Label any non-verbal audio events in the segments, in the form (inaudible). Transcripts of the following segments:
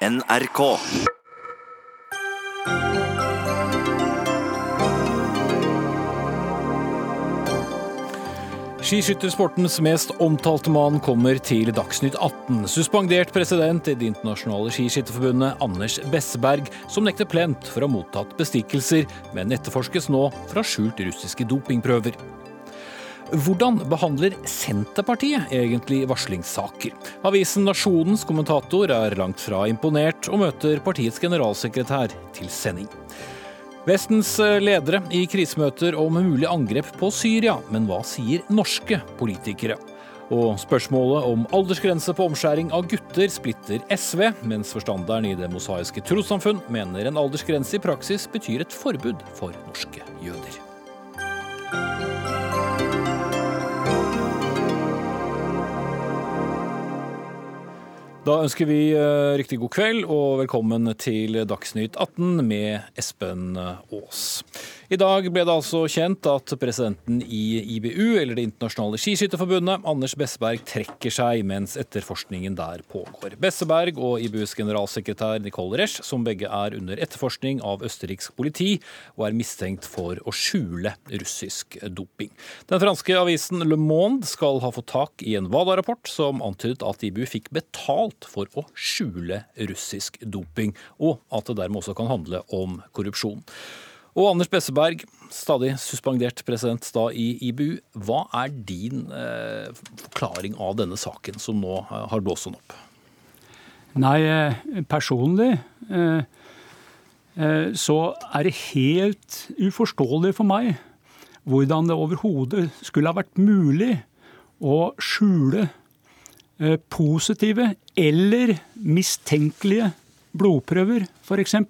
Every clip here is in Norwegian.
NRK. Skiskyttersportens mest omtalte mann kommer til Dagsnytt 18. Suspendert president i Det internasjonale skiskytterforbundet, Anders Besseberg, som nekter plent for å ha mottatt bestikkelser, men etterforskes nå fra skjult russiske dopingprøver. Hvordan behandler Senterpartiet egentlig varslingssaker? Avisen Nasjonens kommentator er langt fra imponert, og møter partiets generalsekretær til sending. Vestens ledere i krisemøter om mulig angrep på Syria, men hva sier norske politikere? Og spørsmålet om aldersgrense på omskjæring av gutter splitter SV, mens forstanderen i Det mosaiske trossamfunn mener en aldersgrense i praksis betyr et forbud for norske jøder. Da ønsker vi eh, riktig god kveld og velkommen til Dagsnytt 18 med Espen Aas. I dag ble det altså kjent at presidenten i IBU, eller Det internasjonale skiskytterforbundet, Anders Besseberg, trekker seg mens etterforskningen der pågår. Besseberg og IBUs generalsekretær Nicole Resch, som begge er under etterforskning av østerriksk politi og er mistenkt for å skjule russisk doping. Den franske avisen Le Monde skal ha fått tak i en WADA-rapport som antydet at IBU fikk betalt for å skjule russisk doping, og at det dermed også kan handle om korrupsjon. Og Anders Besseberg, stadig suspendert president da i IBU. Hva er din eh, forklaring av denne saken som nå eh, har blåst sånn opp? Nei, eh, personlig eh, eh, så er det helt uforståelig for meg hvordan det overhodet skulle ha vært mulig å skjule eh, positive eller mistenkelige blodprøver, f.eks.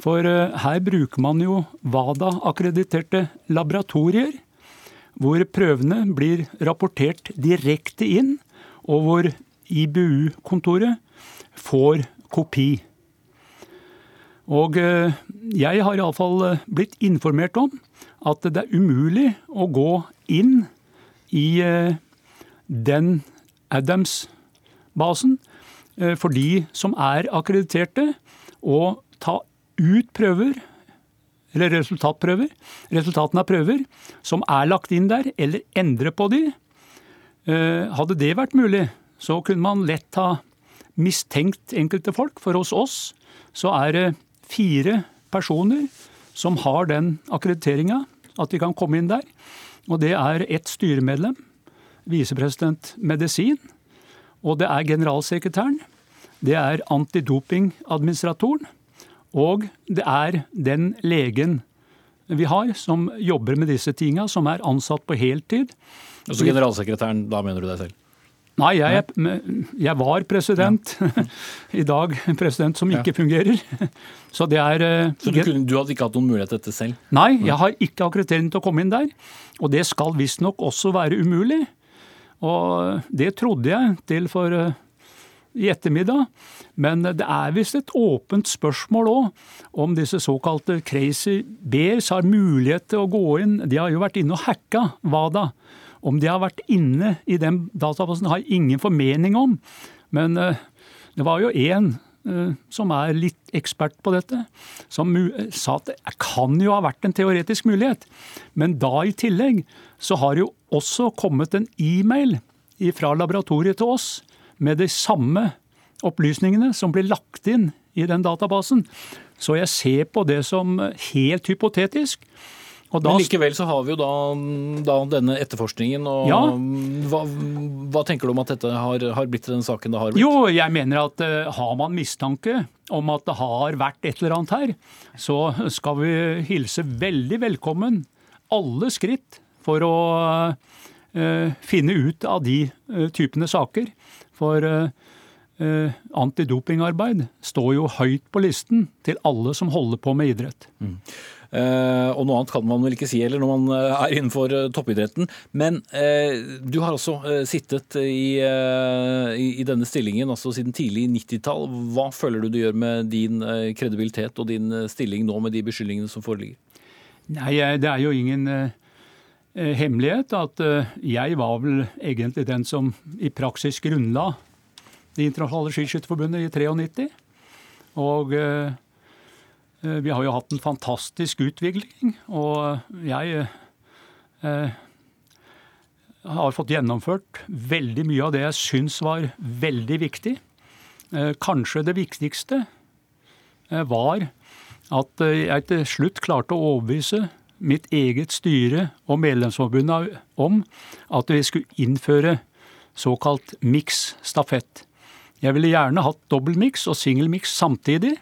For eh, her bruker man jo WADA-akkrediterte laboratorier, hvor prøvene blir rapportert direkte inn, og hvor IBU-kontoret får kopi. Og eh, jeg har iallfall eh, blitt informert om at det er umulig å gå inn i den Adams-basen for de som er akkrediterte, og ta ut prøver, eller resultatprøver, resultatene av prøver, som er lagt inn der, eller endre på de. Eh, hadde det vært mulig, så kunne man lett ha mistenkt enkelte folk. For hos oss så er det fire personer som har den akkrediteringa, at de kan komme inn der. Og det er ett styremedlem, visepresident medisin, og det er generalsekretæren. Det er antidopingadministratoren, og det er den legen vi har som jobber med disse tinga, som er ansatt på heltid. Altså generalsekretæren, da mener du deg selv? Nei, jeg, jeg var president. Ja. (laughs) I dag president som ikke ja. fungerer. (laughs) Så det er eh, Så du, kunne, du, hadde ikke hatt noen mulighet til dette selv? Nei, jeg har ikke akkreditering til å komme inn der. Og det skal visstnok også være umulig. Og det trodde jeg til for eh, i ettermiddag. Men det er visst et åpent spørsmål òg om disse såkalte crazy bears har mulighet til å gå inn. De har jo vært inne og hacka WADA. Om de har vært inne i den databasen har jeg ingen formening om. Men uh, det var jo én uh, som er litt ekspert på dette, som sa at det kan jo ha vært en teoretisk mulighet. Men da i tillegg så har jo også kommet en e-mail fra laboratoriet til oss med de samme opplysningene som blir lagt inn i den databasen. Så jeg ser på det som helt hypotetisk. Men likevel så har vi jo da, da denne etterforskningen. og ja. hva, hva, tenker du om at dette har, har blitt den saken det har blitt? Jo, jeg mener at uh, har man mistanke om at det har vært et eller annet her, så skal vi hilse veldig velkommen alle skritt for å uh, finne ut av de uh, typene saker. For eh, antidopingarbeid står jo høyt på listen til alle som holder på med idrett. Mm. Eh, og noe annet kan man vel ikke si heller når man eh, er innenfor eh, toppidretten. Men eh, du har også eh, sittet i, i, i, denne stillingen altså siden tidlig 90-tall. Hva føler du det gjør med din kredibilitet og din stilling nå med de beskyldningene som foreligger? Nei, det er jo ingen hemmelighet at jeg var vel egentlig den som i praksis grunnla Det internasjonale skiskytterforbundet i 93. Og vi har jo hatt en fantastisk utvikling. Og jeg har fått gjennomført veldig mye av det jeg syns var veldig viktig. Kanskje det viktigste var at jeg til slutt klarte å overbevise mitt eget styre og Medlemsforbundet om at vi skulle innføre såkalt miks stafett. Jeg ville gjerne hatt dobbeltmiks og singelmiks samtidig,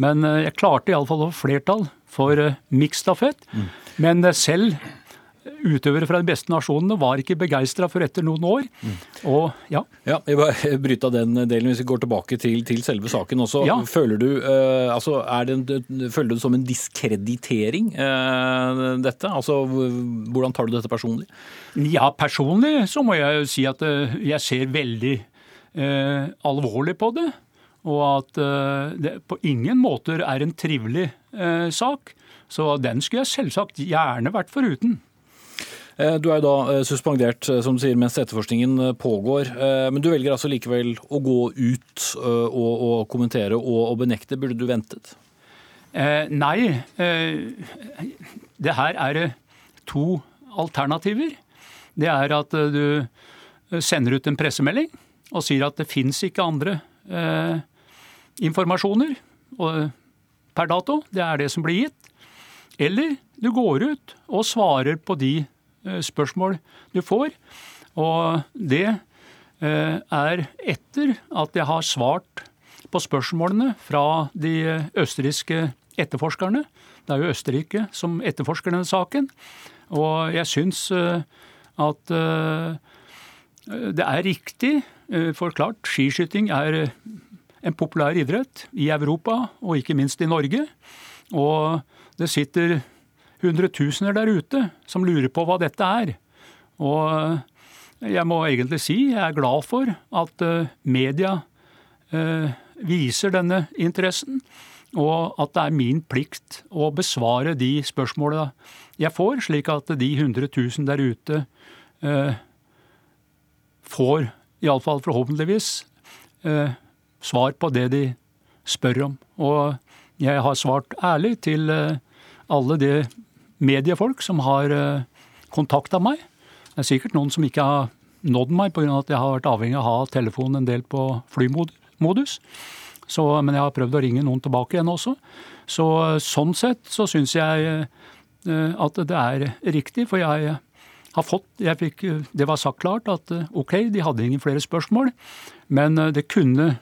men jeg klarte iallfall å få flertall for miks stafett. Mm. Men selv utøvere fra de beste nasjonene var ikke begeistra for etter noen år. Mm. Og, ja. ja. Jeg bare (laughs) bryter av den delen hvis vi går tilbake til, til selve saken også. Ja. Føler, du, uh, altså, en, føler du det som en diskreditering, uh, dette? Altså, Hvordan tar du dette personlig? Ja, personlig så må jeg si at jeg ser veldig alvorlig på det. Og at det på ingen måter er en trivelig sak. Så den skulle jeg selvsagt gjerne vært foruten. Eh, du er jo da eh, suspendert eh, som du sier, mens etterforskningen pågår. Men du velger altså likevel å gå ut og, og kommentere og, og, benekte. Burde du ventet? Eh, nei. Eh, det her er to alternativer. Det er at du sender ut en pressemelding og sier at det fins ikke andre eh, informasjoner per dato. Det er det som blir gitt. Eller du går ut og svarer på de Eh, spørsmål du får. Og det eh, er etter at jeg har svart på spørsmålene fra de østerrikske etterforskerne. Det er jo Østerrike som etterforsker denne saken. Og jeg syns eh, at det er riktig, for klart, skiskyting er en populær idrett i Europa, og ikke minst i Norge. Og det sitter hundretusener der ute som lurer på hva dette er. Og jeg må egentlig si jeg er glad for at eh, media eh, viser denne interessen, og at det er min plikt å besvare de spørsmåla jeg får, slik at de 100 000 der ute eh, får, iallfall forhåpentligvis, svar på det de spør om. Og jeg har svart ærlig til alle de mediefolk som har eh, kontakta meg. Det er sikkert noen som ikke har nådd meg pga. at jeg har vært avhengig av å ha telefonen en del på flymodus. Så, men jeg har prøvd å ringe noen tilbake igjen også. Så sånn sett så syns jeg eh, at det er riktig, for jeg har fått fikk, Det var sagt klart at eh, ok, de hadde ingen flere spørsmål, men det kunne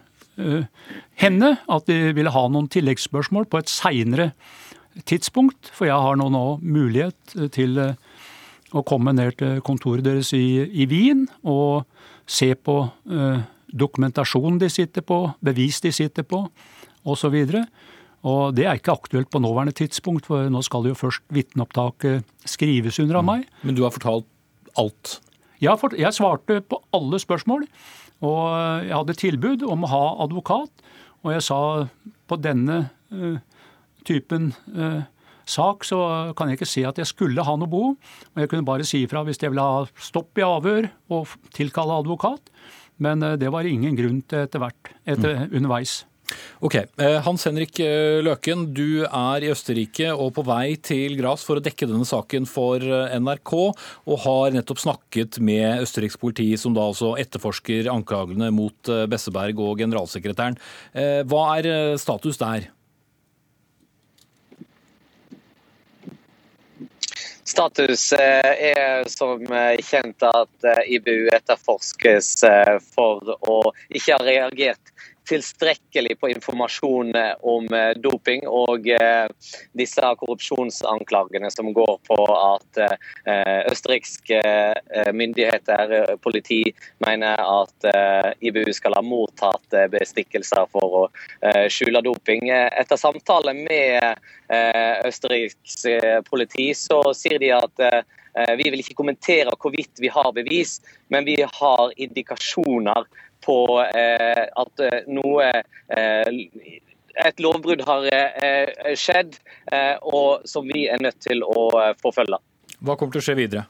hende at de ville ha noen tilleggsspørsmål på et seinere tidspunkt, for jeg har nå, nå mulighet til eh, å komme ned til kontoret deres i, i Wien og se på eh, dokumentasjonen de sitter på, bevis de sitter på, osv. Og, og det er ikke aktuelt på nåværende tidspunkt, for nå skal jo først vitneopptaket skrives under av mm. meg. Men du har fortalt alt? Ja, jeg svarte på alle spørsmål. Og jeg hadde tilbud om å ha advokat, og jeg sa på denne uh, typen uh, sak, så kan jeg ikke se at jeg skulle ha noe behov. Og jeg kunne bare si ifra hvis jeg ville ha stopp i avhør og tilkalle advokat. Men uh, det var ingen grunn til etter hvert, etter, mm. underveis. Ok, eh, Hans Henrik eh, Løken, du er i Østerrike og på vei til Gras for å dekke denne saken for NRK, og har nettopp snakket med østerriksk politi, som da altså etterforsker anklagene mot Besseberg og generalsekretæren. Hva er status der? Status eh, er som eh, kjent at eh, IBU etterforskes for å ikke ha reagert tilstrekkelig på informasjon om doping og disse korrupsjonsanklagene som går på at østerrikske myndigheter, politi, mener at IBU skal ha mottatt bestikkelser for å skjule doping. Etter samtale med Østerriks politi, så sier de at eh, vi vil ikke kommentere hvorvidt vi har bevis, men vi har indikasjoner på eh, at noe et lovbrudd har skjedd, og som vi er nødt til å forfølge. Hva kommer til å skje videre?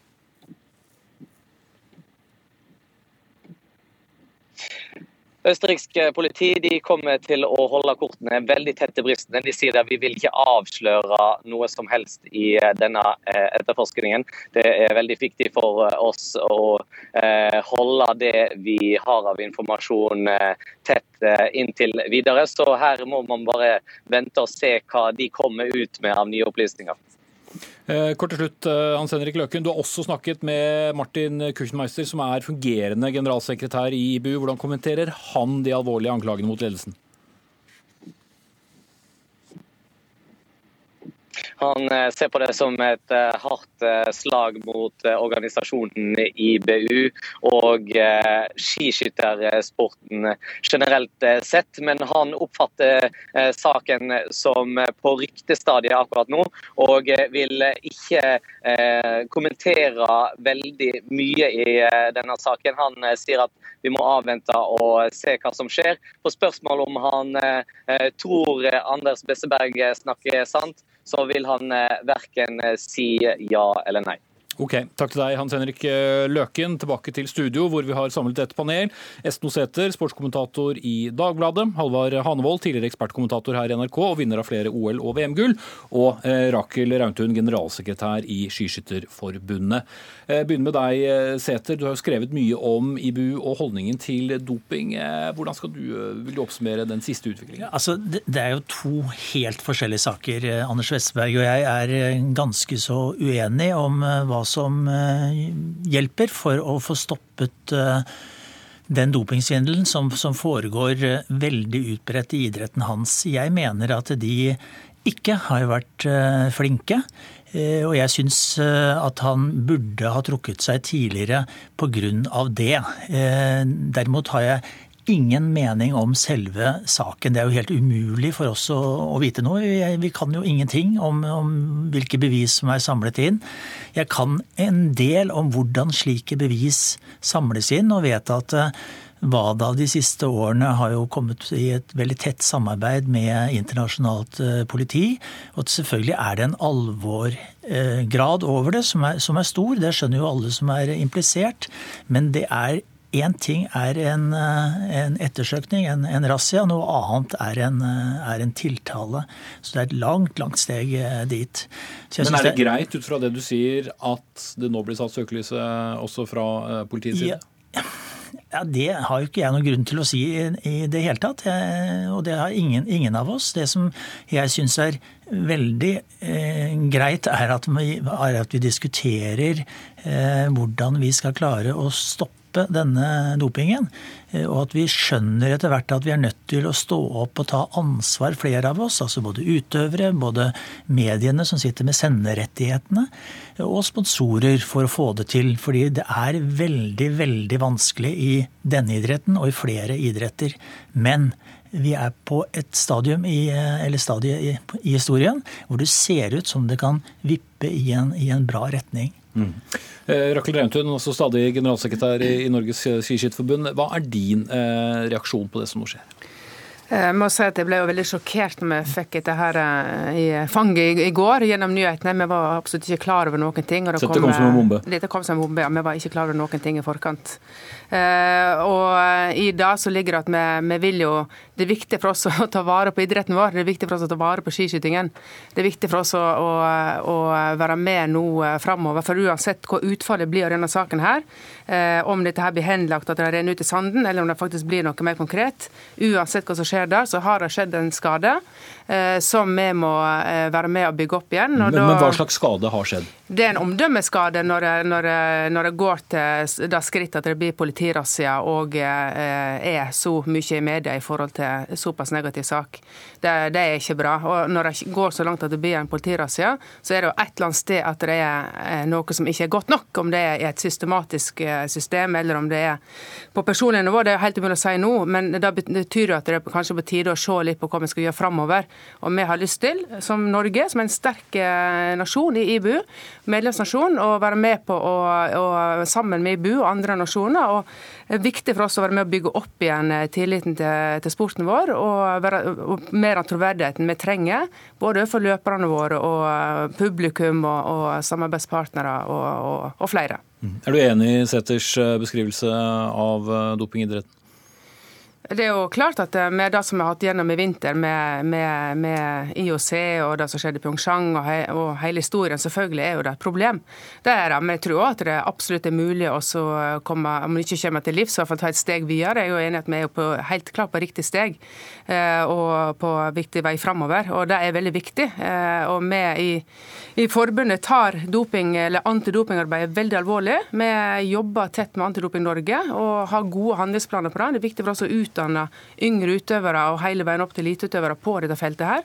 Østerriksk politi de kommer til å holde kortene veldig tett til brystene. De sier at vi vil ikke avsløre noe som helst i denne etterforskningen. Det er veldig viktig for oss å holde det vi har av informasjon tett inntil videre. Så her må man bare vente og se hva de kommer ut med av nye opplysninger. Eh, kort til slutt, eh, Hans Henrik Løken. Du har også snakket med Martin Kuchenmeister, som er fungerende generalsekretær i IBU. Hvordan kommenterer han de alvorlige anklagene mot ledelsen? Han eh, ser på det som et eh, hardt eh, slag mot organisasjonen IBU og skiskyttersporten generelt sett. Men han oppfatter saken som på ryktestadiet akkurat nå, og vil ikke kommentere veldig mye i denne saken. Han sier at vi må avvente og se hva som skjer. På spørsmål om han tror Anders Besseberg snakker sant, så vil han eh, verken eh, si ja eller nei. Ok, Takk til deg, Hans Henrik eh, Løken. Tilbake til studio, hvor vi har samlet et panel. Esten Oseter, sportskommentator i Dagbladet. Halvard Hanevold, tidligere ekspertkommentator her i NRK og vinner av flere OL- og VM-gull. Og eh, Rakel Rauntun, generalsekretær i Skiskytterforbundet. Eh, begynner med deg, Sæther. Du har jo skrevet mye om IBU og holdningen til doping. Hvordan skal du, vil du oppsummere den siste utviklingen? Altså, det er jo to helt forskjellige saker. Anders Westberg og jeg er ganske så uenige om hva som eh, hjelper for å få stoppet eh, den dopingsvindelen som, som, foregår eh, veldig utbredt i idretten hans. Jeg mener at de ikke har vært flinke. Og jeg syns at han burde ha trukket seg tidligere pga. det. Derimot har jeg ingen mening om selve saken. Det er jo helt umulig for oss å, å vite noe. Vi, vi, kan jo ingenting om, om, hvilke bevis som er samlet inn. Jeg kan en del om hvordan slike bevis samles inn, og vet at WADA eh, de siste årene har jo kommet i et veldig tett samarbeid med internasjonalt eh, politi. Og selvfølgelig er det en alvorgrad over det som er, som er stor. Det skjønner jo alle som er implisert. Men det er Én ting er en, eh, en ettersøkning, en, en razzia. Noe annet er en, eh, er en, tiltale. Så det er et langt, langt steg eh, dit. Men er det, det greit ut fra det du sier at det nå blir satt søkelyset også fra politiets side? Ja. Ja, Det har jo ikke jeg noen grunn til å si i det hele tatt. Jeg, og det har ingen, ingen, av oss. Det som jeg syns er veldig eh, greit, er at, vi, er at vi diskuterer eh, hvordan vi skal klare å stoppe stoppe denne dopingen. Eh, og at vi skjønner etter hvert at vi er nødt til å stå opp og ta ansvar, flere av oss. Altså både utøvere, både mediene som sitter med senderettighetene, og sponsorer for å få det til. Fordi det er veldig, veldig vanskelig i denne idretten og i flere idretter. Men vi er på et stadium i, eller stadie i, i historien hvor det ser ut som det kan vippe i en, i en bra retning. Mm. Eh, Rakel Reintun, også stadig generalsekretær i Norges Skiskytterforbund. Hva er din eh, reaksjon på det som nå skjer? Eh, jeg må si at jeg ble jo veldig sjokkert når vi fikk dette her i fanget i går gjennom nyhetene. Vi var absolutt ikke klar over noen ting. Og det kom, kom som en bombe? Dette kom som en bombe, ja. Vi var ikke klar over noen ting i forkant. Og i dag så ligger det at vi, vi vil jo det er viktig for oss å ta vare på idretten vår, det er viktig for oss å ta vare på skiskytingen. Det er viktig for oss å, å, å være med nå eh, framover. For uansett hva utfallet blir av denne saken her, eh, om dette her blir henlagt at det renner ut i sanden, eller om det faktisk blir noe mer konkret, uansett hva som skjer der, så har det skjedd en skade eh, som vi må eh, være med og bygge opp igjen. Men, da, men, hva slags skade har skjedd? Det er en omdømmeskade når, når, når det går til det skrittet at det blir politirazzia og eh, er så mye i media i forhold til såpass negativ sak. Det, det, er ikke bra. Og Når det går så langt at det blir en politirazzia, så er det jo et eller annet sted at det er eh, noe som ikke er godt nok. Om det er i et systematisk eh, system, eller om det er på personlig nivå. Det er helt umulig å si nå, men det betyr jo at det er kanskje på tide å se litt på hva vi skal gjøre framover. Og vi har lyst til, som Norge, som en sterk eh, nasjon i IBU, medlemsnasjon, å være med på å, å sammen med IBU og andre nasjoner. og viktig for oss å være med å bygge opp igjen tilliten til, til sporten vår og, være, og mer av troverdigheten vi trenger, både for løperne våre og eh, publikum og, og samarbeidspartnere og, og, flere. Mm. Er du enig i Sæthers eh, beskrivelse av eh, dopingidretten? Det er jo klart at eh, med det som vi har hatt gjennom i vinter, med, med, med IOC og det som skjedde i Pyeongchang og, he, og, hele historien, selvfølgelig er jo det et problem. Det er det, Men jeg tror også at det absolutt er mulig å komme, om det ikke kommer til livs, i hvert fall ta et steg videre. Jeg er jo enig at vi er på, helt klart på riktig steg eh, og på viktig vei framover. Og det er veldig viktig. Eh, og vi i, i forbundet tar doping, eller antidopingarbeidet veldig alvorlig. Vi jobber tett med Antidoping Norge og har gode handlingsplaner på det. Det er viktig for oss å ut utdanne yngre utøvere og hele veien opp til eliteutøvere på dette feltet her.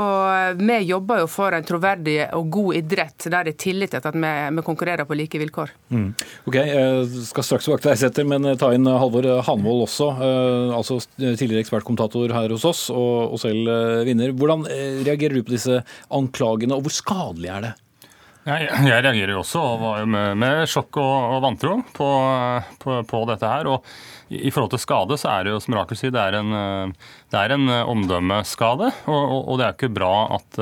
Og vi jobber jo for en troverdig og god idrett der det er tillit til at vi, vi, konkurrerer på like vilkår. Mm. Ok, Jeg skal straks tilbake til deg, Setter, men ta inn Halvor Hanvold også. Eh, altså tidligere ekspertkommentator her hos oss, og, selv eh, vinner. Hvordan eh, reagerer du på disse anklagene, og hvor skadelig er det? Jeg, jeg reagerer jo også med, med sjokk og, og vantro på, på, på, dette her. og i, i forhold til skade så er det jo, som Rakel sier, det er en, det er en omdømmeskade. Og, og, og, det er ikke bra at,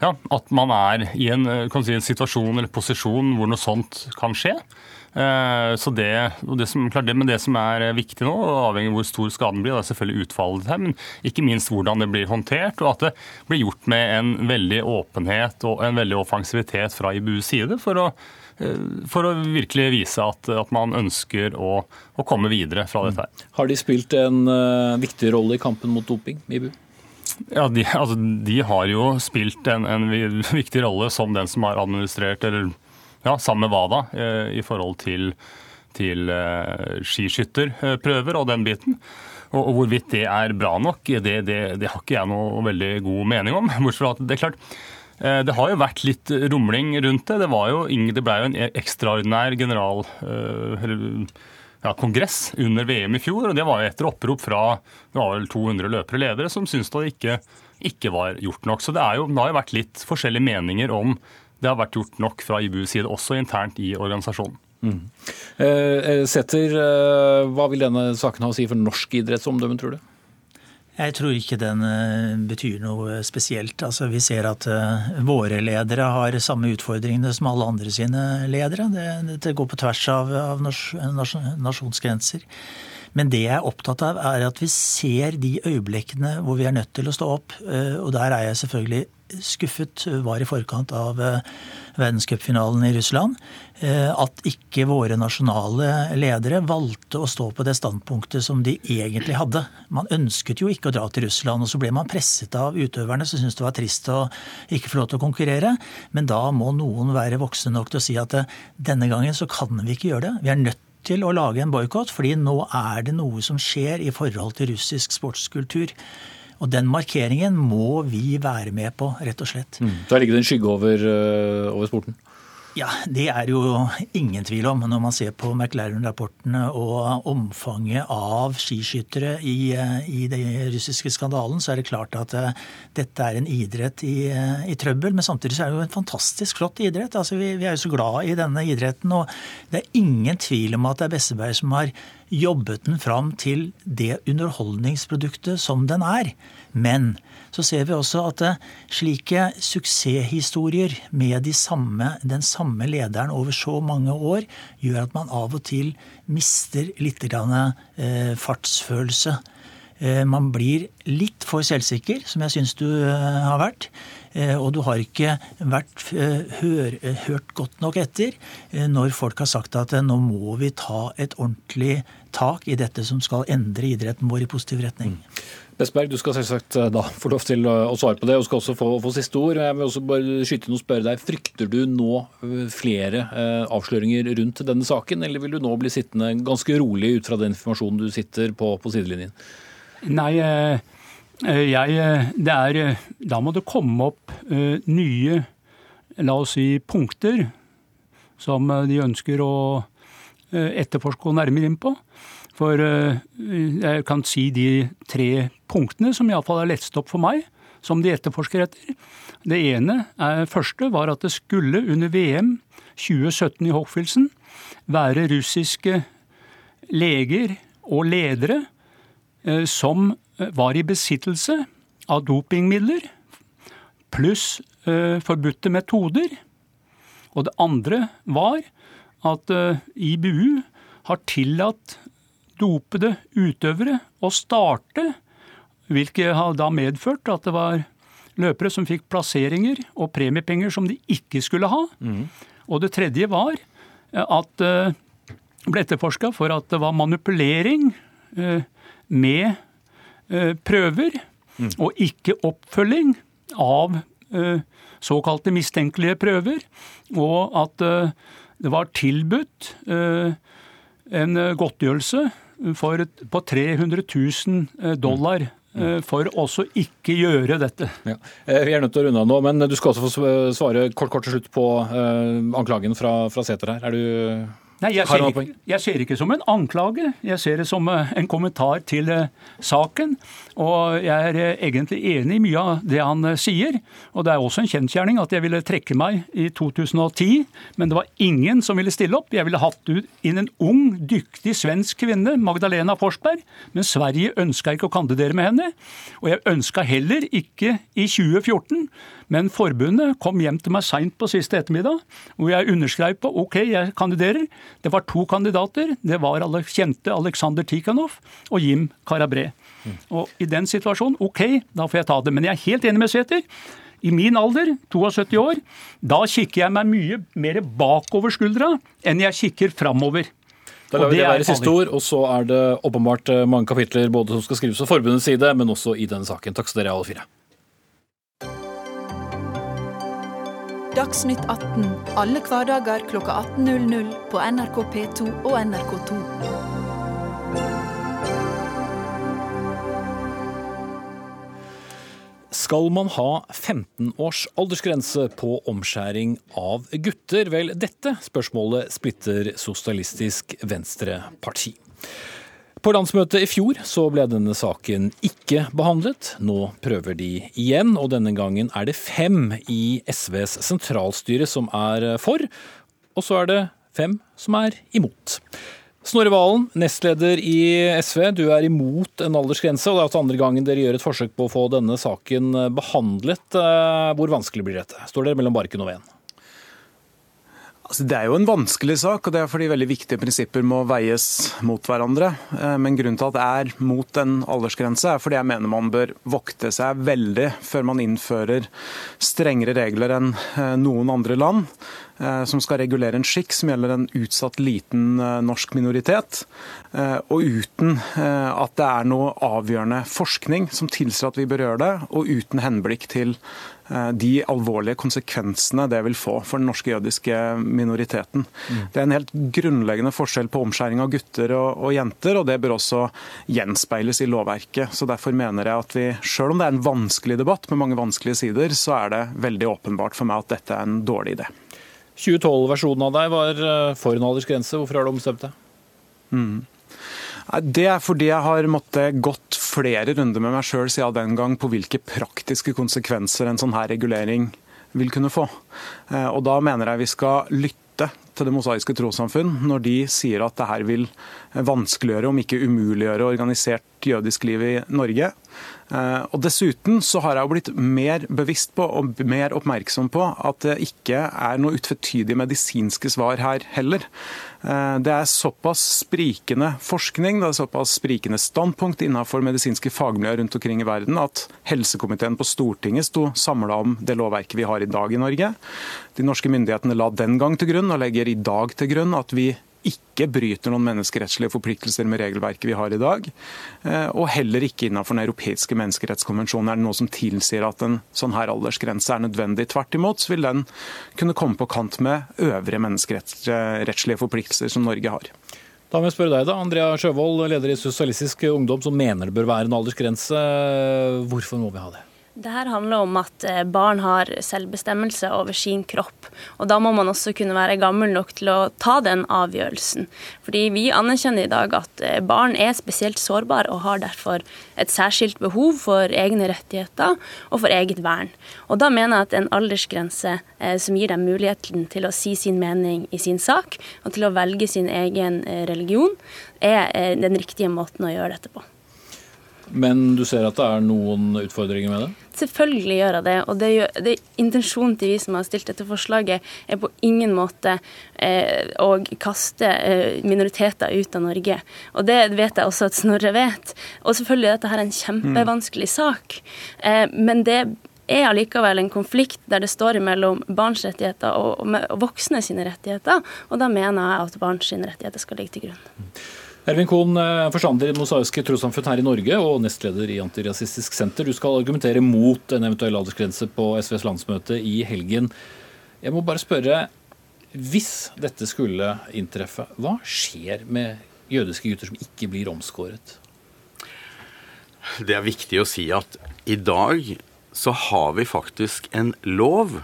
ja, at man er i en, si, en situasjon eller posisjon hvor noe sånt kan skje. Eh, så det, det som, det, men det som er viktig nå, avhengig av hvor stor skaden blir, det er selvfølgelig utfallet her, men ikke minst hvordan det blir håndtert, og at det blir gjort med en veldig åpenhet og en veldig offensivitet fra IBUs side for å, eh, for å virkelig vise at, at man ønsker å, å, komme videre fra dette. her. Har de spilt en uh, viktig rolle i kampen mot doping, IBU? Ja, de, altså, de, har jo spilt en, en, viktig rolle som den som har administrert eller ja, sammen med hva da, i forhold til, til eh, skiskytterprøver og den biten. Og, hvorvidt det er bra nok, det, det, det, har ikke jeg noe veldig god mening om. (laughs) Bortsett fra at det er klart, eh, det har jo vært litt rumling rundt det. Det, jo, det ble jo en ekstraordinær general... Ja, kongress under VM i fjor. og Det var jo etter opprop fra det var vel 200 løpere ledere som syntes det ikke, ikke var gjort nok. Så det, jo, det har jo vært litt forskjellige meninger om det har vært gjort nok fra IBUs side, også internt i organisasjonen. Mm. Eh, Setter, eh, hva vil denne saken ha å si for norsk idrettsomdømme, tror du? Jeg tror ikke den eh, betyr noe spesielt. Altså, vi ser at uh, våre ledere har samme utfordringene som alle andre sine ledere. Det, det går på tvers av, av nas, nas, nasjonsgrenser. Men det jeg er opptatt av, er at vi ser de øyeblikkene hvor vi er nødt til å stå opp. Og der er jeg selvfølgelig skuffet var i forkant av eh, verdenscupfinalen i Russland. Eh, at ikke våre nasjonale ledere valgte å stå på det standpunktet som de egentlig hadde. Man ønsket jo ikke å dra til Russland, og så ble man presset av utøverne som syntes det var trist å ikke få lov til å konkurrere. Men da må noen være voksne nok til å si at eh, denne gangen så kan vi ikke gjøre det. Vi er nødt til å lage en boikott, fordi nå er det noe som skjer i forhold til russisk sportskultur. Og den markeringen må vi være med på, rett og slett. Mm. Da ligger det en skygge over, eh, over sporten? Ja, det er jo ingen tvil om. Når man ser på McLaren-rapportene og omfanget av skiskyttere i, i den russiske skandalen, så er det klart at uh, dette er en idrett i, uh, i, trøbbel. Men samtidig så er det jo en fantastisk flott idrett. Altså, vi, vi, er jo så glad i denne idretten. Og det er ingen tvil om at det er Besseberg som har jobbet den fram til det underholdningsproduktet som den er. Men så ser vi også at eh, slike suksesshistorier med de samme, den samme lederen over så mange år, gjør at man av og til mister litt eh, fartsfølelse. Eh, man blir litt for selvsikker, som jeg syns du har vært. Og du har ikke vært hør, hørt godt nok etter når folk har sagt at nå må vi ta et ordentlig tak i dette som skal endre idretten vår i positiv retning. Mm. Vestberg, du skal selvsagt eh, da få lov til å svare på det, og skal også få, få siste ord. Jeg vil også bare skyte inn og spørre deg, Frykter du nå eh, flere eh, avsløringer rundt denne saken, eller vil du nå bli sittende ganske rolig ut fra den informasjonen du sitter på på sidelinjen? Nei, jeg, det er, da må det komme opp nye la oss si, punkter som de ønsker å etterforske og nærmere inn på. For eh, jeg kan si de tre punktene som iallfall er lettest opp for meg, som de etterforsker etter. Det ene er, første var at det skulle under VM 2017 i Hochfilzen være russiske leger og ledere eh, som var i besittelse av dopingmidler pluss eh, forbudte metoder. Og det andre var at IBU har tillatt dopede utøvere å starte, hvilket har da medført at det var løpere som fikk plasseringer og premiepenger som de ikke skulle ha. Mm. Og det tredje var at det ble etterforska for at det var manipulering med prøver, mm. og ikke oppfølging av såkalte mistenkelige prøver, og at det var tilbudt en godtgjørelse for, på 300 000 dollar for også ikke gjøre dette. Ja. Vi er nødt til å runde av nå, men du skal også få svare kort, kort til slutt på anklagen fra, fra Sæter her. Er du Nei, jeg ser, ikke, jeg ser ikke som en anklage. Jeg ser det som eh, en kommentar til eh, saken. Og jeg er eh, egentlig enig i mye av det han sier. Og det er også en kjensgjerning at jeg ville trekke meg i 2010, men det var ingen som ville stille opp. Jeg ville hatt inn en ung, dyktig svensk kvinne, Magdalena Forsberg, men Sverige ønska ikke å kandidere med henne. Og jeg ønska heller ikke i 2014 men forbundet kom hjem til meg seint på siste ettermiddag, hvor jeg underskrev på OK, jeg kandiderer. Det var to kandidater. Det var alle kjente Aleksandr Tikhanov og Jim Karabré. Og i den situasjonen, OK, da får jeg ta det. Men jeg er helt enig med Sæther. I min alder, 72 år, da kikker jeg meg mye mer bakover skuldra enn jeg kikker framover. Da lar vi det være siste ord, og så er det åpenbart eh, mange kapitler både som skal skrives fra forbundets side, men også i denne saken. Takk skal dere alle fire. Dagsnytt 18 alle hverdager kl 18.00 på NRK P2 og NRK2. Skal man ha 15 års aldersgrense på omskjæring av gutter? Vel, dette spørsmålet splitter Sosialistisk Venstreparti. På landsmøtet i fjor så ble denne saken ikke behandlet. Nå prøver de igjen, og denne gangen er det fem i SVs sentralstyre som er for, og så er det fem som er imot. Snorre Valen, nestleder i SV, du er imot en aldersgrense, og det er altså andre gangen dere gjør et forsøk på å få denne saken behandlet. Eh, hvor vanskelig blir dette? Står dere mellom barken og veden? Altså, det er jo en vanskelig sak, og det er fordi veldig viktige prinsipper må veies mot hverandre. Eh, men grunnen til at det er mot en aldersgrense, er fordi jeg mener man bør vokte seg veldig før man innfører strengere regler enn eh, noen andre land som skal regulere en skikk som gjelder en utsatt liten norsk minoritet, og uten at det er noe avgjørende forskning som tilsier at vi bør gjøre det, og uten henblikk til Eh, de alvorlige konsekvensene det vil få for den norske jødiske minoriteten. Mm. Det er en helt grunnleggende forskjell på omskjæring av gutter og, og, jenter, og det bør også gjenspeiles i lovverket. Så Derfor mener jeg at vi, selv om det er en vanskelig debatt med mange vanskelige sider, så er det veldig åpenbart for meg at dette er en dårlig idé. 2012-versjonen av deg var eh, for en aldersgrense. Hvorfor har du omstemt deg? Mm. Det er fordi jeg har måttet gått flere runder med meg sjøl siden den gang på hvilke praktiske konsekvenser en sånn her regulering vil kunne få. Eh, og Da mener jeg vi skal lytte til Det mosaiske trossamfunn når de sier at det her vil vanskeliggjøre, om ikke umuliggjøre, organisert jødisk liv i Norge. Eh, og Dessuten så har jeg jo blitt mer bevisst på og mer oppmerksom på at det ikke er noe utvetydige medisinske svar her heller. Eh, det er såpass sprikende forskning, det er såpass sprikende standpunkt innenfor medisinske fagmiljøer rundt omkring i verden at helsekomiteen på Stortinget sto samla om det lovverket vi har i dag i Norge. De norske myndighetene la den gang til grunn, og legger i dag til grunn, at vi ikke bryter noen menneskerettslige forpliktelser med regelverket vi har i dag. Eh, og heller ikke innenfor den europeiske menneskerettskonvensjonen er det noe som tilsier at en sånn her aldersgrense er nødvendig. Tvert imot vil den kunne komme på kant med øvrige menneskerettslige forpliktelser som Norge har. Da må jeg spørre deg da, Andrea Sjøvold, leder i Sosialistisk Ungdom, som mener det bør være en aldersgrense. Hvorfor må vi ha det? Det her handler om at eh, barn har selvbestemmelse over sin kropp. Og da må man også kunne være gammel nok til å ta den avgjørelsen. Fordi vi anerkjenner i dag at eh, barn er spesielt sårbare og har derfor et særskilt behov for egne rettigheter og for eget vern. Og da mener jeg at en aldersgrense eh, som gir dem muligheten til å si sin mening i sin sak, og til å velge sin egen religion, er den riktige måten å gjøre dette på. Men du ser at det er noen utfordringer med det? Selvfølgelig gjør jeg det. Og det, gjør, det intensjonen til vi som har stilt dette forslaget, er på ingen måte eh, å kaste eh, minoriteter ut av Norge. Og det vet jeg også at Snorre vet. Og selvfølgelig er dette her en kjempevanskelig sak. Eh, men det er allikevel en konflikt der det står mellom barns rettigheter og, og, og voksne sine rettigheter, og da mener jeg at barns rettigheter skal ligge til grunn. Ervin Kohn, eh, forstander i Det mosaiske trossamfunn her i Norge og nestleder i Antirasistisk Senter. Du skal argumentere mot en eventuell aldersgrense på SVs landsmøte i helgen. Jeg må bare spørre, hvis dette skulle inntreffe, hva skjer med jødiske gutter som ikke blir omskåret? Det er viktig å si at i dag så har vi faktisk en lov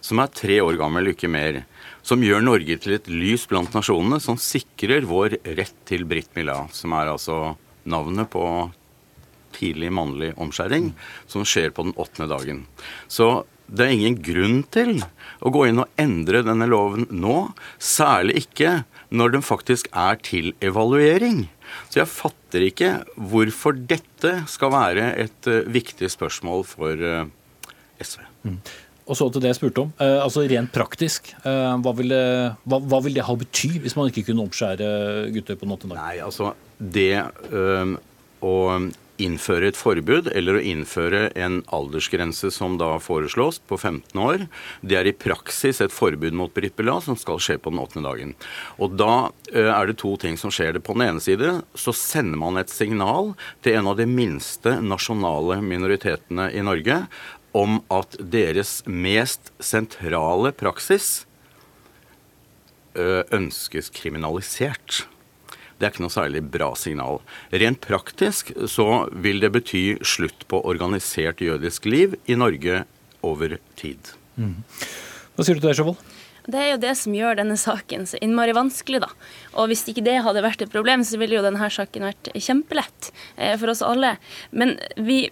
som er tre år gammel, ikke mer som gjør Norge til et lys blant nasjonene, som sikrer vår rett til Britt Mila, som er altså navnet på tidlig mannlig omskjæring, som skjer på den åttende dagen. Så det er ingen grunn til å gå inn og endre denne loven nå, særlig ikke når den faktisk er til evaluering. Så jeg fatter ikke hvorfor dette skal være et uh, viktig spørsmål for uh, SV. Mm. Og så til det jeg spurte om. Eh, altså Rent praktisk, eh, hva, vil det, hva, hva, vil det, ha bety hvis man ikke kunne omskjære gutter på en måte? Nei, altså det øh, å innføre et forbud, eller å innføre en aldersgrense som da foreslås, på 15 år, det er i praksis et forbud mot Brippela som skal skje på den åttende dagen. Og da øh, er det to ting som skjer. det. På den ene side så sender man et signal til en av de minste nasjonale minoritetene i Norge om at deres mest sentrale praksis ønskes kriminalisert. Det er ikke noe særlig bra signal. Rent praktisk så vil det bety slutt på organisert jødisk liv i Norge over tid. Mm. Hva sier du til det, Sjåvold? Det er jo det som gjør denne saken så innmari vanskelig, da. Og hvis ikke det hadde vært et problem, så ville jo denne saken vært kjempelett for oss alle. Men vi,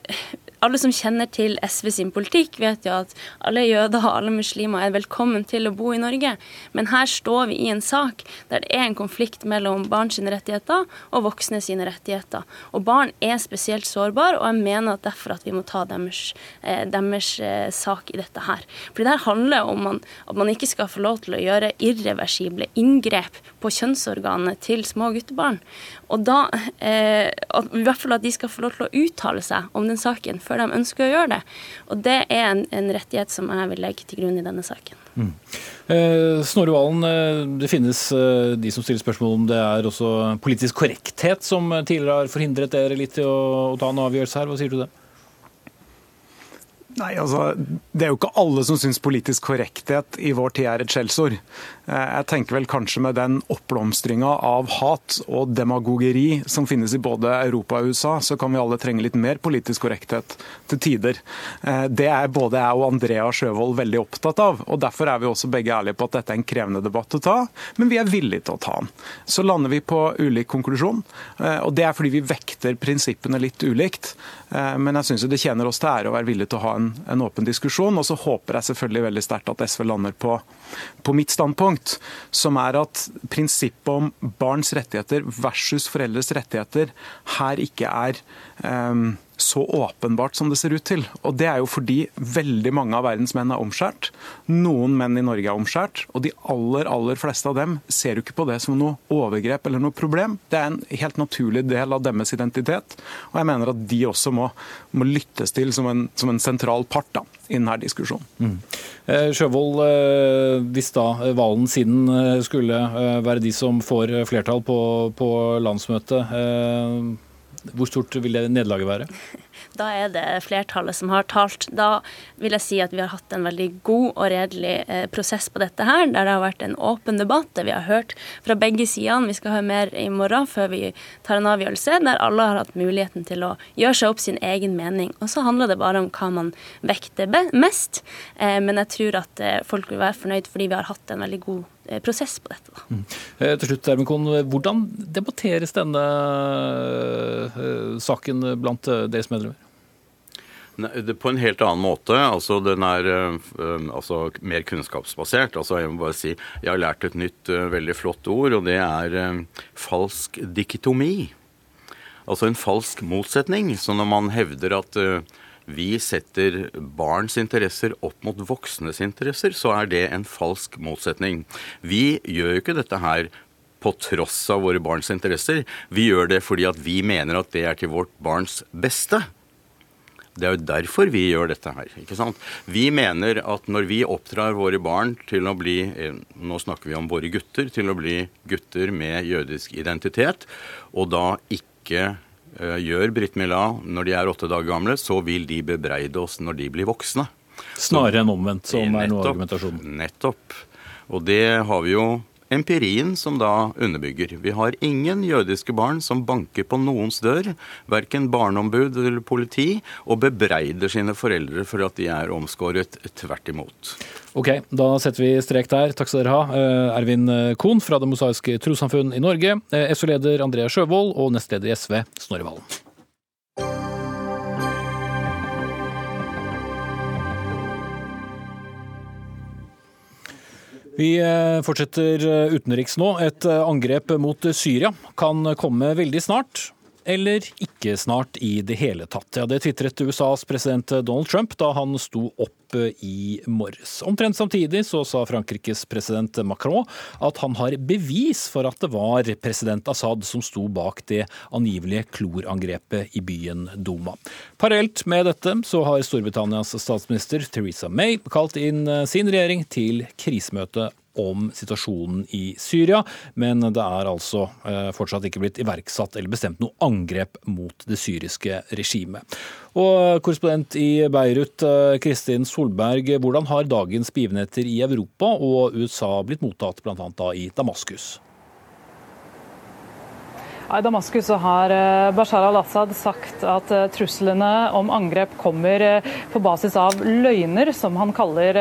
alle som kjenner til SV sin politikk, vet jo at alle jøder og alle muslimer er velkommen til å bo i Norge. Men her står vi i en sak der det er en konflikt mellom barns rettigheter og voksne sine rettigheter. Og barn er spesielt sårbare, og jeg mener at derfor at vi må ta deres, eh, deres eh, sak i dette her. For det her handler om at man ikke skal få lov til å gjøre irreversible inngrep på kjønnsorganet til små guttebarn. Og da, eh, I hvert fall at de skal få lov til å uttale seg om den saken før de ønsker å gjøre det. Og det er en, en rettighet som jeg vil legge til grunn i denne saken. Mm. Eh, Snorre Valen, eh, det finnes eh, de som stiller spørsmål om det er også politisk korrekthet som tidligere har forhindret dere litt i å, å ta en avgjørelse her. Hva sier du det? Nei, altså, Det er jo ikke alle som syns politisk korrekthet i vår tid er et skjellsord. Eh, jeg tenker vel kanskje med den oppblomstringa av hat og demagogeri som finnes i både Europa og USA, så kan vi alle trenge litt mer politisk korrekthet til tider. Eh, det er både jeg og Andrea Sjøvold veldig opptatt av. og Derfor er vi også begge ærlige på at dette er en krevende debatt å ta, men vi er villige til å ta den. Så lander vi på ulik konklusjon, eh, og det er fordi vi vekter prinsippene litt ulikt. Men jeg syns det tjener oss til ære å være villige til å ha en, en åpen diskusjon. Og så håper jeg selvfølgelig veldig sterkt at SV lander på, på mitt standpunkt, som er at prinsippet om barns rettigheter versus foreldres rettigheter her ikke er um, så åpenbart som det ser ut til. Og Det er jo fordi veldig mange av verdens menn er omskjært. Noen menn i Norge er omskjært, og de aller aller fleste av dem ser jo ikke på det som noe overgrep eller noe problem. Det er en helt naturlig del av deres identitet. Og jeg mener at de også må, må lyttes til som en, som en, sentral part da, i denne diskusjonen. Mm. Eh, Sjøvold, eh, hvis da Valen siden eh, skulle være de som får flertall på, på landsmøtet, hvor stort vil det nederlaget være? (laughs) Da er det flertallet som har talt. Da vil jeg si at vi har hatt en veldig god og redelig eh, prosess på dette her, der det har vært en åpen debatt, der vi har hørt fra begge sidene. Vi skal høre mer i morgen før vi tar en avgjørelse, der alle har hatt muligheten til å gjøre seg opp sin egen mening. Og så handler det bare om hva man vekter mest. Eh, men jeg tror at eh, folk vil være fornøyd fordi vi har hatt en veldig god prosess på dette. Mm. Eh, til slutt, Ermikon, Hvordan debatteres denne uh, saken blant deres medlemmer? På en helt annen måte. altså Den er altså, mer kunnskapsbasert. altså Jeg må bare si, jeg har lært et nytt veldig flott ord, og det er falsk diktomi. Altså en falsk motsetning. Så når man hevder at vi setter barns interesser opp mot voksnes interesser, så er det en falsk motsetning. Vi gjør jo ikke dette her på tross av våre barns interesser. Vi gjør det fordi at vi mener at det er til vårt barns beste. Det er jo derfor vi gjør dette her. ikke sant? Vi mener at når vi oppdrar våre barn til å bli eh, Nå snakker vi om våre gutter. Til å bli gutter med jødisk identitet, og da ikke gjør Britt Mila når de er åtte dager gamle, så vil de bebreide oss når de blir voksne. Snarere enn omvendt, som er noe av argumentasjonen. Nettopp. Og det har vi jo empirien som da underbygger. Vi har ingen jødiske barn som banker på noens dør, verken barneombud eller politi, og bebreider sine foreldre for at de er omskåret. Tvert imot. Ok, da setter vi strek der. Takk skal dere ha. Eh, Ervin Kohn fra Det mosaiske trossamfunn i Norge, eh, SO-leder Andrea Sjøvold og nestleder i SV Snorre Valen. Vi eh, fortsetter eh, utenriks nå. Et eh, angrep mot Syria kan komme veldig snart. Eller ikke snart i det hele tatt. Ja, det tvitret USAs president Donald Trump da han sto opp i morges. Omtrent samtidig så sa Frankrikes president Macron at han har bevis for at det var president Assad som sto bak det angivelige klorangrepet i byen Duma. Parallelt med dette så har Storbritannias statsminister Theresa May kalt inn sin regjering til krisemøte om situasjonen i Syria, men det er altså eh, fortsatt ikke blitt iverksatt eller bestemt noe angrep mot det syriske regimet. Og Korrespondent i Beirut, eh, Kristin Solberg, hvordan har dagens begivenheter i Europa og USA blitt mottatt bl.a. i Damaskus? I Damaskus har eh, Bashar al-Assad sagt at eh, truslene om angrep kommer eh, på basis av løgner, som han kaller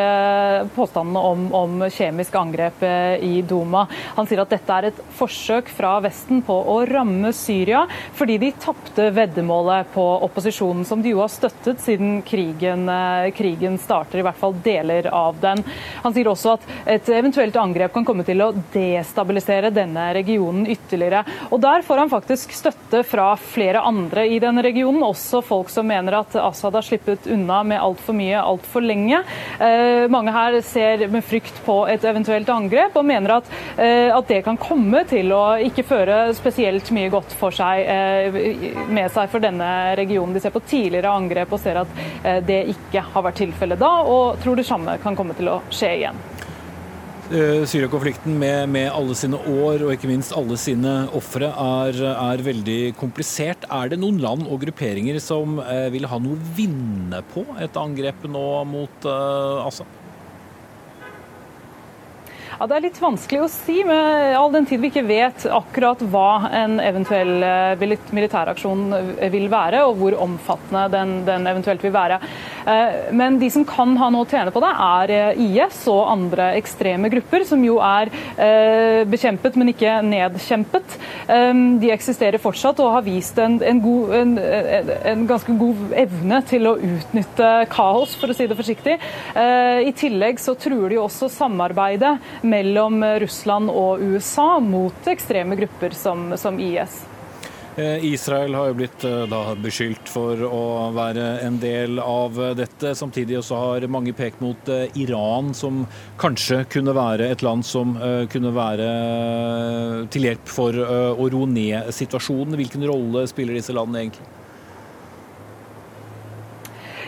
påstandene om, om kjemisk angrep i Duma. Han sier at dette er et forsøk fra Vesten på å ramme Syria, fordi de tapte veddemålet på opposisjonen, som de jo har støttet siden krigen, krigen starter, i hvert fall deler av den. Han sier også at et eventuelt angrep kan komme til å destabilisere denne regionen ytterligere. Og der får han faktisk støtte fra flere andre i denne regionen, også folk som mener at Assad har slippet unna med altfor mye altfor lenge. Eh, mange her ser med frykt på et eventuelt angrep, og mener at, eh, at, det kan komme til å ikke føre spesielt mye godt for seg, eh, med seg for denne regionen. De ser på tidligere angrep og ser at eh, det ikke har vært tilfellet da, og tror det samme kan komme til å skje igjen. Eh, Syria-konflikten med, med, alle sine år og ikke minst alle sine ofre er, er, veldig komplisert. Er det noen land og grupperinger som eh, vil ha noe å vinne på et angrep nå mot eh, Assad? Ja, Det er litt vanskelig å si, med all den tid vi ikke vet akkurat hva en eventuell eh, militæraksjon eh, vil være, og hvor omfattende den, den, eventuelt vil være. Eh, men de som kan ha noe å tjene på det, er IS og andre ekstreme grupper, som jo er bekjempet, men ikke nedkjempet. De eksisterer fortsatt og har vist en, en, god, en, en ganske god evne til å utnytte kaos, for å si det forsiktig. I tillegg så truer de også samarbeidet mellom Russland og USA mot ekstreme grupper som, som IS. Eh, Israel har jo blitt eh, da, beskyldt for å være en del av dette. Samtidig også har mange pekt mot eh, Iran, som kanskje kunne være et land som kunne være til hjelp for å roe ned situasjonen. Hvilken rolle spiller disse landene egentlig?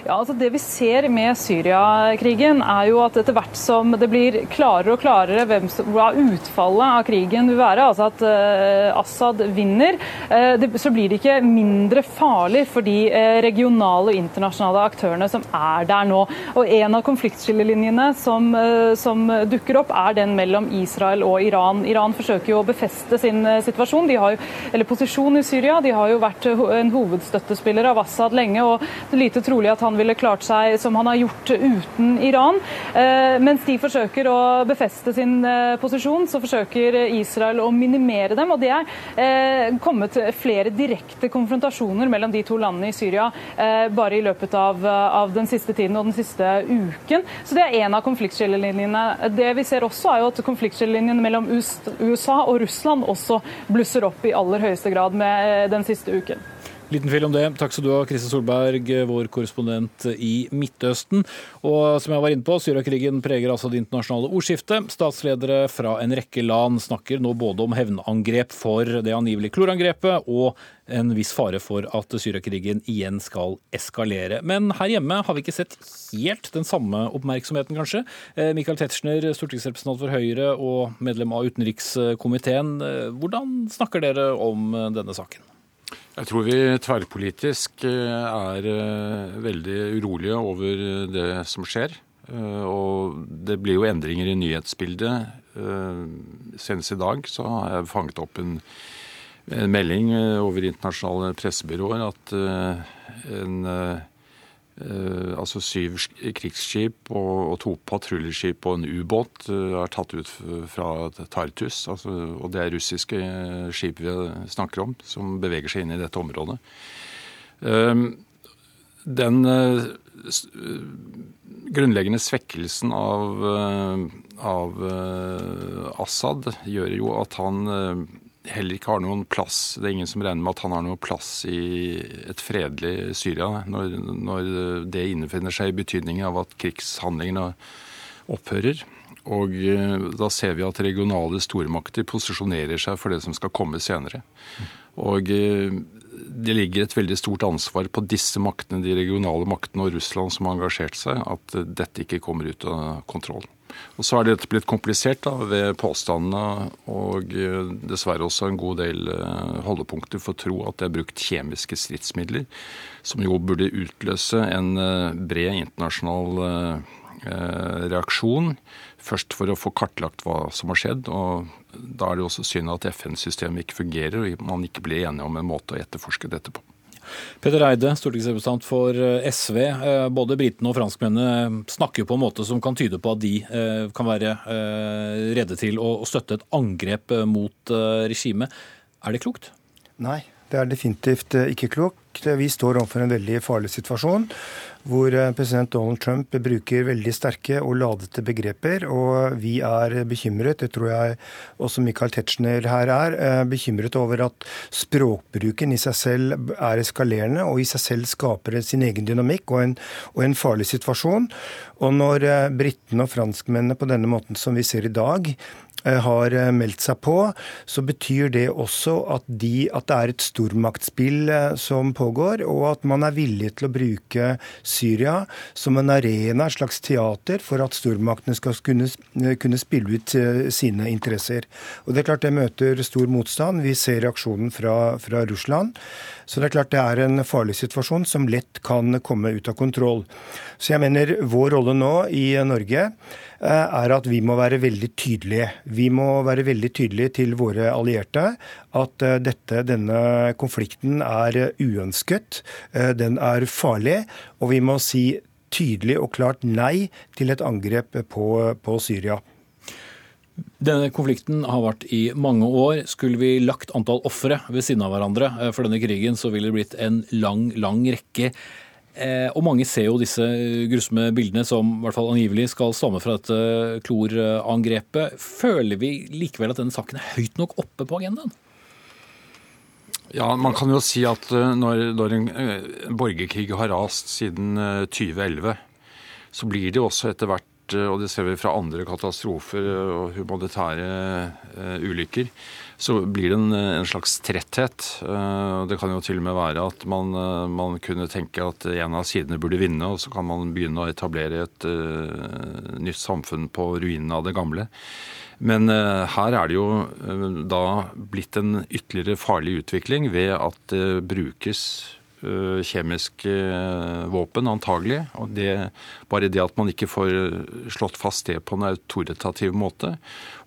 Ja, altså Det vi ser med Syriakrigen, er jo at etter hvert som det blir klarere og klarere hvem som, hva utfallet av krigen vil være, altså at uh, Assad vinner, uh, det, så blir det ikke mindre farlig for de uh, regionale og internasjonale aktørene som er der nå. Og En av konfliktskillelinjene som, som, dukker opp, er den mellom Israel og Iran. Iran forsøker jo å befeste sin situasjon, de har jo, eller posisjon i Syria. De har jo vært en hovedstøttespiller av Assad lenge, og det er lite trolig at han han ville klart seg som han har gjort uten Iran. Eh, mens de forsøker å befeste sin eh, posisjon, så forsøker Israel å minimere dem. Og det er eh, kommet flere direkte konfrontasjoner mellom de to landene i Syria bare i løpet av, av den siste tiden og den siste uken. Så det er en av konfliktskillelinjene. Det vi ser også, er jo at konfliktskillelinjen mellom USA og Russland også blusser opp i aller høyeste grad med den siste uken. Liten tvil om det. Takk skal du ha, Kristin Solberg, vår korrespondent i Midtøsten. Og som jeg var inne på, Syriakrigen preger altså det internasjonale ordskiftet. Statsledere fra en rekke land snakker nå både om hevnangrep for det angivelige klorangrepet og en viss fare for at Syriakrigen igjen skal eskalere. Men her hjemme har vi ikke sett helt den samme oppmerksomheten, kanskje. Eh, Michael Tetzschner, stortingsrepresentant for Høyre og medlem av utenrikskomiteen. Eh, hvordan snakker dere om denne saken? Jeg tror vi tverrpolitisk eh, er eh, veldig urolige over det som skjer. Eh, og det blir jo endringer i nyhetsbildet. Senest i dag så har jeg fanget opp en, en melding over internasjonale pressebyråer at en Eh, altså syv krigsskip og, og to patruljeskip og en ubåt eh, er tatt ut fra Tartus. Altså, og det er russiske eh, skip vi snakker om, som beveger seg inn i dette området. Den grunnleggende svekkelsen av, av Assad gjør jo at han heller ikke har noen plass Det er ingen som regner med at han har noen plass i et fredelig Syria når, når det innfinner seg i betydningen av at krigshandlingene opphører. Og eh, da ser vi at regionale stormakter posisjonerer seg for det som skal komme senere. Og eh, det ligger et veldig stort ansvar på disse maktene, de regionale maktene og Russland som har engasjert seg, at dette ikke kommer ut av kontroll. Og Så er dette blitt komplisert da, ved påstandene og eh, dessverre også en god del eh, holdepunkter for å tro at det er brukt kjemiske stridsmidler, som jo burde utløse en eh, bred internasjonal reaksjon. Først for å få kartlagt hva som har skjedd. og Da er det også synd at FN-systemet ikke fungerer og man ikke blir enige om en måte å etterforske dette på. Petter Eide, stortingsrepresentant for eh, SV. Eh, både britene og franskmennene snakker på en måte som kan tyde på at de eh, kan være redde til å støtte et angrep mot regimet. Er det klokt? Nei, det er definitivt ikke klokt. Vi står overfor en veldig farlig situasjon hvor eh, president Donald Trump bruker veldig sterke og ladete begreper. Og vi er bekymret, det tror jeg også Michael Tetzschner her er, eh, bekymret over at språkbruken i seg selv er eskalerende og i seg selv skaper sin egen dynamikk og en, og en farlig situasjon. Og når eh, britene og franskmennene på denne måten som vi ser i dag, har eh, meldt seg på, så betyr det også at, de, at det er et stormaktspill eh, som pågår, og at man er villig til å bruke Syria som en arena, et slags teater, for at stormaktene skal kunne, kunne spille ut sine interesser. Og Det er klart det møter stor motstand. Vi ser reaksjonen fra, fra Russland. Så det er klart det er en farlig situasjon som lett kan komme ut av kontroll. Så jeg mener vår rolle nå i Norge eh, er at vi må være veldig tydelige. Vi må være veldig tydelige til våre allierte at eh, dette, denne konflikten er uønsket, eh, den er farlig, og vi må si tydelig og klart nei til et angrep på, på Syria. Denne konflikten har vært i mange år. Skulle vi lagt antall ofre ved siden av hverandre eh, for denne krigen, så ville det blitt en lang, lang rekke. Eh, og mange ser jo disse grusomme bildene som i hvert fall angivelig skal stamme fra dette klorangrepet. Føler vi likevel at denne saken er høyt nok oppe på agendaen? Ja, Man kan jo si at eh, når, når en borgerkrig har rast siden 2011, så blir det også etter hvert Eh, og det ser vi fra andre katastrofer og humanitære ulykker, så blir det en, en slags tretthet. Uh, det kan jo til og med være at man, uh, man, kunne tenke at en av sidene burde vinne, og så kan man begynne å etablere et nytt samfunn på ruinene av det gamle. Men her er det jo da blitt en ytterligere farlig utvikling ved at det brukes Eh, kjemiske eh, våpen, antagelig. Og det, bare det at man ikke får slått fast det på en autoritativ måte,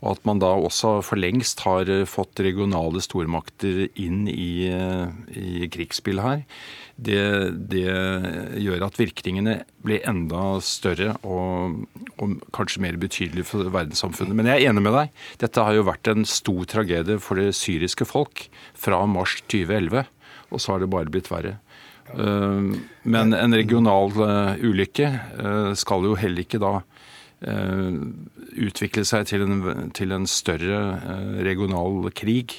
og at man da også for lengst har fått regionale stormakter inn i, i krigsspill her, det, det, gjør at virkningene blir enda større og, og kanskje mer betydelige for verdenssamfunnet. Men jeg er enig med deg. Dette har jo vært en stor tragedie for det syriske folk fra mars 2011. Og så har det bare blitt verre. Eh, men en regional eh, ulykke eh, skal jo heller ikke da utvikle seg til en, til en større regional krig.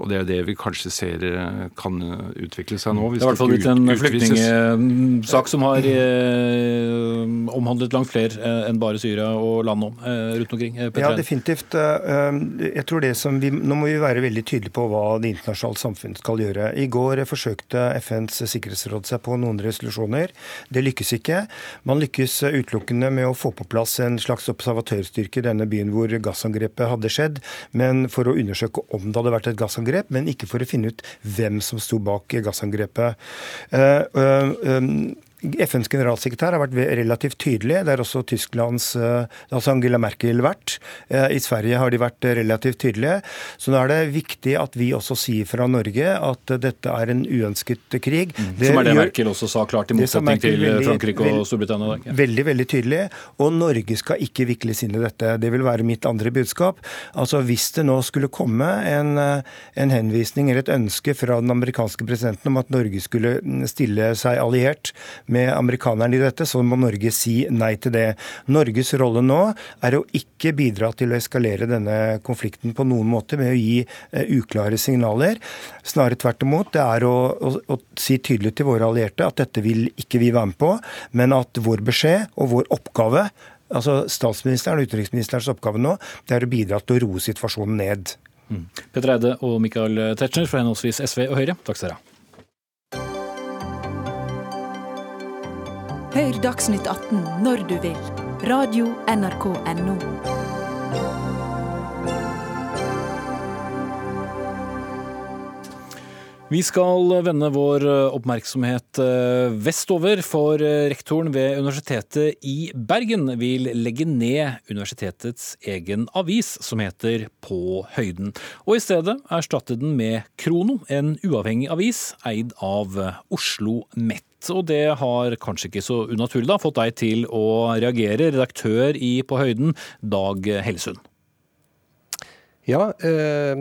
Og det er det vi kanskje ser eh, kan utvikle seg nå. det er i hvert fall blitt en flyktningsak som har eh, omhandlet langt flere eh, enn bare Syria og landet om, eh, rundt omkring. Petre. Ja, definitivt. Jeg tror det som vi, Nå må vi være veldig tydelige på hva det internasjonale samfunn skal gjøre. I går forsøkte FNs sikkerhetsråd seg på noen resolusjoner. Det lykkes ikke. Man lykkes utelukkende med å få på plass en slags observatørstyrke i denne byen hvor gassangrepet hadde skjedd, men for å undersøke om det hadde vært et gassangrep gassangrep, men ikke for å finne ut hvem som sto bak gassangrepet. Uh, uh, um, FNs generalsekretær har vært relativt tydelig. Det er også Tysklands eh, altså Angela Merkel vært. Eh, I Sverige har de vært relativt tydelige. Så nå er det viktig at vi også sier fra Norge at dette er en uønsket krig. Mm. Det som er det Merkel også sa klart, i motsetning til veldig, Frankrike og Storbritannia? Ja. Veldig, veldig tydelig. Og Norge skal ikke vikles inn i dette. Det vil være mitt andre budskap. Altså Hvis det nå skulle komme en, eh, en henvisning eller et ønske fra den amerikanske presidenten om at Norge skulle stille seg alliert med amerikanerne i dette, så må Norge si nei til det. Norges rolle nå er å ikke bidra til å eskalere denne konflikten på noen måte med å gi uh, uklare signaler. Snarere tvert imot. Det er å, å, å, si tydelig til våre allierte at dette vil ikke vi være med på, men at vår beskjed og vår oppgave altså Statsministeren og utenriksministerens oppgave nå det er å bidra til å roe situasjonen ned. Mm. Petter Eide og Michael Tetzschner fra henholdsvis SV og Høyre, takk skal dere ha. Hør Dagsnytt 18 når du vil. Radio NRK Radio.nrk.no. Vi skal vende vår oppmerksomhet eh, vestover, for eh, rektoren ved Universitetet i Bergen vil legge ned universitetets egen avis, som heter På høyden, og i stedet erstatte den med Krono, en uavhengig avis eid av Oslo Met og det har kanskje ikke så unaturlig da, fått deg til å reagere, redaktør i På høyden, Dag Hellesund. Ja, eh,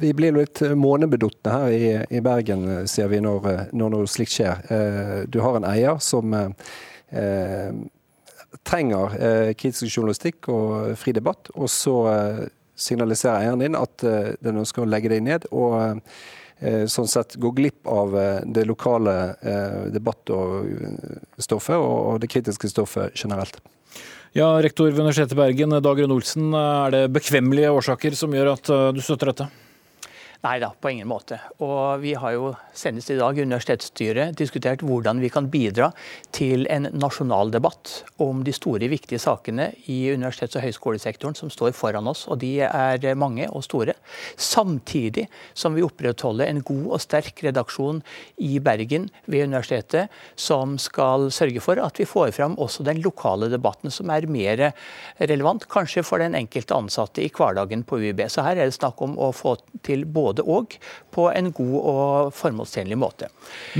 vi blir litt månebedotne her i, Bergen, ser vi, når, noe slikt skjer. Eh, du har en eier som eh, trenger kritisk journalistikk og fri debatt, og så signaliserer eieren din at den ønsker å legge deg ned. og sånn sett går glipp av eh, det lokale eh, debattstoffet og det kritiske stoffet generelt. Ja, Rektor ved Universitetet i Bergen, Dag Rønne Olsen. Er det bekvemmelige årsaker som gjør at du støtter dette? Nei da, på ingen måte. Og vi har jo senest i dag universitetsstyret diskutert hvordan vi kan bidra til en nasjonal debatt om de store, viktige sakene i universitets- og høyskolesektoren som står foran oss. Og de er mange og store. Samtidig som vi opprettholder en god og sterk redaksjon i Bergen ved universitetet, som skal sørge for at vi får fram også den lokale debatten, som er mer relevant kanskje for den enkelte ansatte i hverdagen på UiB. Så her er det snakk om å få til både både og på en god og formålstjenlig måte.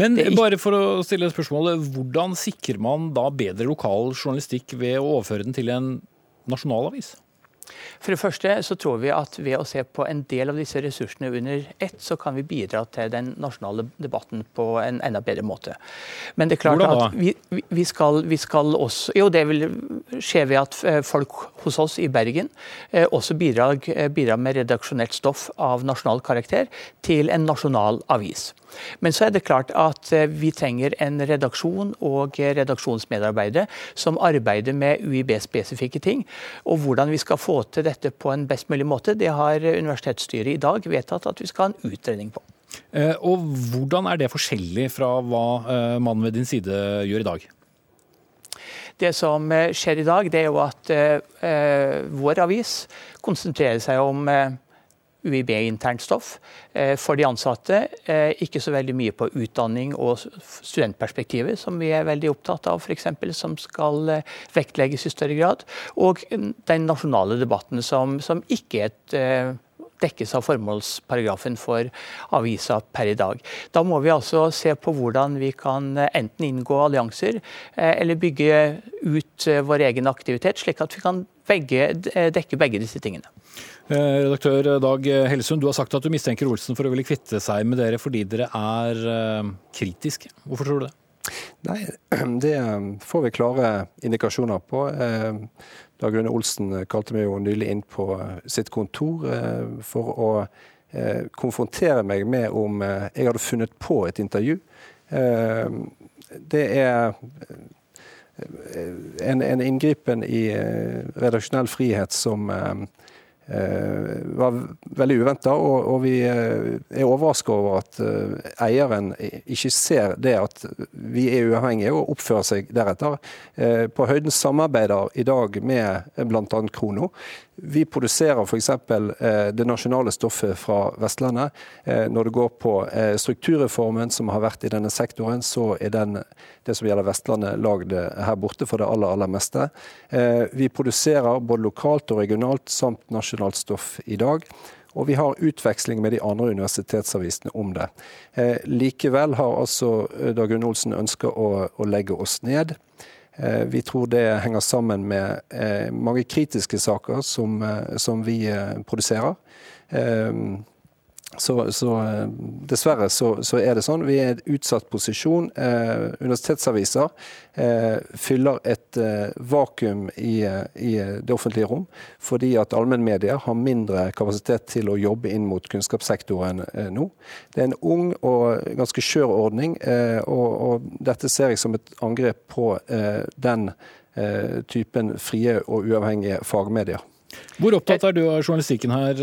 Men bare for å stille spørsmålet, hvordan sikrer man da bedre lokal journalistikk ved å overføre den til en nasjonalavis? For det første så tror vi at ved å se på en del av disse ressursene under ett, så kan vi bidra til den nasjonale debatten på en enda bedre måte. Men det er klart at vi, vi, skal, vi, skal, også Jo, det vil skje ved at eh, folk hos oss i Bergen eh, også bidrar, eh, bidrar med redaksjonelt stoff av nasjonal karakter til en nasjonal avis. Men så er det klart at eh, vi trenger en redaksjon og redaksjonsmedarbeidere som arbeider med UiB-spesifikke ting. Og hvordan vi skal få til dette på en best mulig måte, det har universitetsstyret i dag vedtatt at vi skal ha en utredning på. Eh, og hvordan er det forskjellig fra hva eh, mannen ved din side gjør i dag? Det som skjer i dag, det er jo at vår avis konsentrerer seg om UiB-internt stoff eh, for de ansatte. Eh, ikke så veldig mye på utdanning og studentperspektivet, som vi er veldig opptatt av, f.eks. Som skal eh, vektlegges i større grad. Og den nasjonale debatten som, som ikke er et dekkes av formålsparagrafen for avisa per i dag. Da må vi altså se på hvordan vi kan enten inngå allianser eller bygge ut vår egen aktivitet, slik at vi kan begge, dekker begge disse tingene. Eh, redaktør Dag Hellesund, du har sagt at du mistenker Olsen for å ville kvitte seg med dere fordi dere er eh, kritiske. Hvorfor tror du det? Nei, (clears throat) Det får vi klare indikasjoner på. Eh, Dag Rune Olsen kalte meg jo nylig inn på sitt kontor for å konfrontere meg med om jeg hadde funnet på et intervju. Det er en, en inngripen i redaksjonell frihet som Eh, var veldig uventa, og, og, vi eh, er overraska over at eh, eieren ikke ser det at vi er uavhengige og oppfører seg deretter. På Høyden samarbeider i dag med bl.a. Krono. Vi produserer f.eks. Eh, det nasjonale stoffet fra Vestlandet. Eh, når det går på eh, strukturreformen som har vært i denne sektoren, så er den, det som gjelder Vestlandet, lagd her borte for det aller, aller meste. Vi produserer både lokalt og regionalt samt nasjonalt stoff i dag. Og vi har utveksling med de andre universitetsavisene om det. likevel har altså Dagrun Olsen ønska å, å legge oss ned. Eh, vi tror det henger sammen med eh, mange kritiske saker som, eh, som vi produserer. Så, så, dessverre så, så, er det sånn. Vi er i en utsatt posisjon. Eh, universitetsaviser eh, fyller et eh, vakuum i, i, det offentlige rom, fordi at allmennmedia har mindre kapasitet til å jobbe inn mot kunnskapssektoren nå. Det er en ung og ganske skjør ordning, og, og, dette ser jeg som et angrep på den typen frie og uavhengige fagmedier. Hvor opptatt er du av journalistikken her,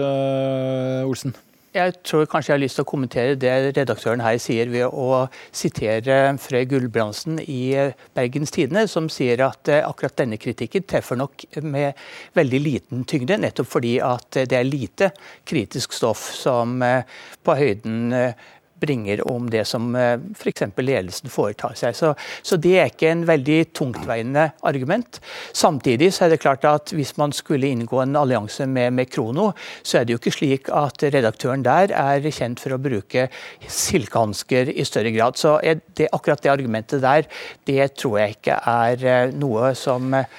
Olsen? Jeg tror kanskje jeg har lyst til å kommentere det redaktøren her sier ved å sitere Frøy Gulbrandsen i Bergens Tidende, som sier at eh, akkurat denne kritikken treffer nok med veldig liten tyngde, nettopp fordi at det er lite kritisk stoff som eh, på høyden eh, bringer om det som eh, f.eks. ledelsen foretar seg. Så, så, det er ikke en veldig tungtveiende argument. Samtidig så er det klart at hvis man skulle inngå en allianse med, med Krono, så er det jo ikke slik at redaktøren der er kjent for å bruke silkehansker i større grad. Så det, akkurat det argumentet der, det tror jeg ikke er eh, noe som eh,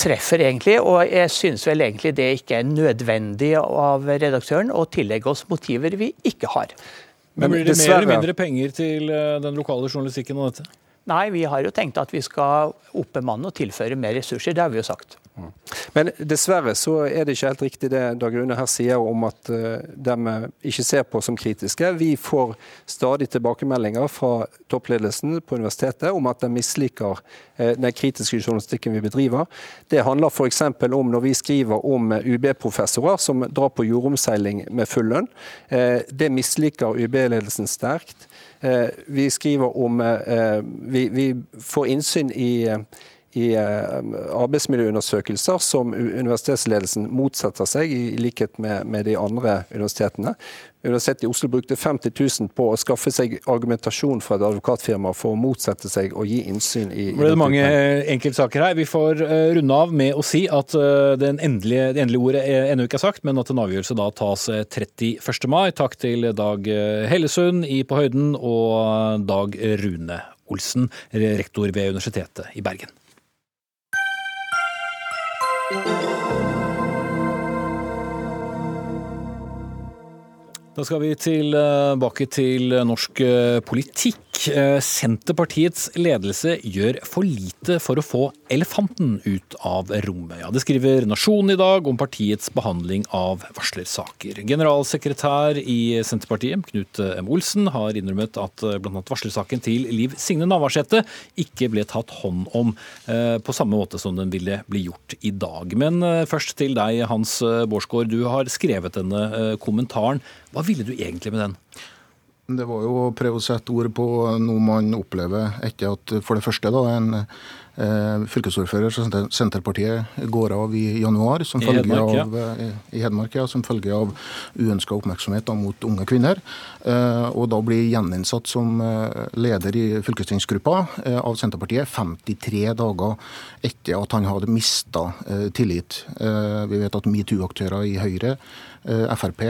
treffer egentlig, og jeg synes vel egentlig det ikke er nødvendig av redaktøren å tillegge oss motiver vi ikke har. Men Blir det mer eller mindre penger til eh, den lokale journalistikken og dette? Nei, vi har jo tenkt at vi skal oppbemanne og tilføre mer ressurser. Det har vi jo sagt. Men dessverre så er det ikke helt riktig det Dag Rune her sier om at uh, de ikke ser på som kritiske. Vi får stadig tilbakemeldinger fra toppledelsen på universitetet om at de misliker uh, den kritiske journalistikken vi bedriver. Det handler f.eks. om når vi skriver om UB-professorer som drar på jordomseiling med full lønn. Uh, det misliker UB-ledelsen sterkt. Vi skriver om vi får innsyn i i eh, arbeidsmiljøundersøkelser som universitetsledelsen motsetter seg, i likhet med, med de andre universitetene. Universitetet i Oslo brukte 50 000 på å skaffe seg argumentasjon fra et advokatfirma for å motsette seg å gi innsyn i, Det er mange enkeltsaker her. Vi får eh, runde av med å si at eh, endelige, det endelige ordet ennå ikke er sagt, men at en avgjørelse da tas 31. mai. Takk til Dag Hellesund i På høyden og Dag Rune Olsen, rektor ved Universitetet i Bergen. Da skal vi tilbake til norsk eh, politikk. Eh, Senterpartiets ledelse gjør for lite for å få elefanten ut av rommet. Ja, det skriver Nasjonen i dag om partiets behandling av varslersaker. Generalsekretær i Senterpartiet, Knut M. Olsen, har innrømmet at eh, bl.a. varslersaken til Liv Signe Navarsete ikke ble tatt hånd om eh, på samme måte som den ville bli gjort i dag. Men først til deg, Hans Bårdsgaard. Du har skrevet denne kommentaren. Hva ville du egentlig med den? Det var jo å prøve å sette ord på noe man opplever etter at for det første da, en eh, fylkesordfører fra Senterpartiet går av i januar som følge Hedmark, ja. Eh, i Hedmark ja, som følge av uønska oppmerksomhet da, mot unge kvinner. Eh, og da blir gjeninnsatt som eh, leder i fylkestingsgruppa eh, av Senterpartiet 53 dager etter at han hadde mista eh, tillit. vi vet at metoo-aktører i Høyre, Frp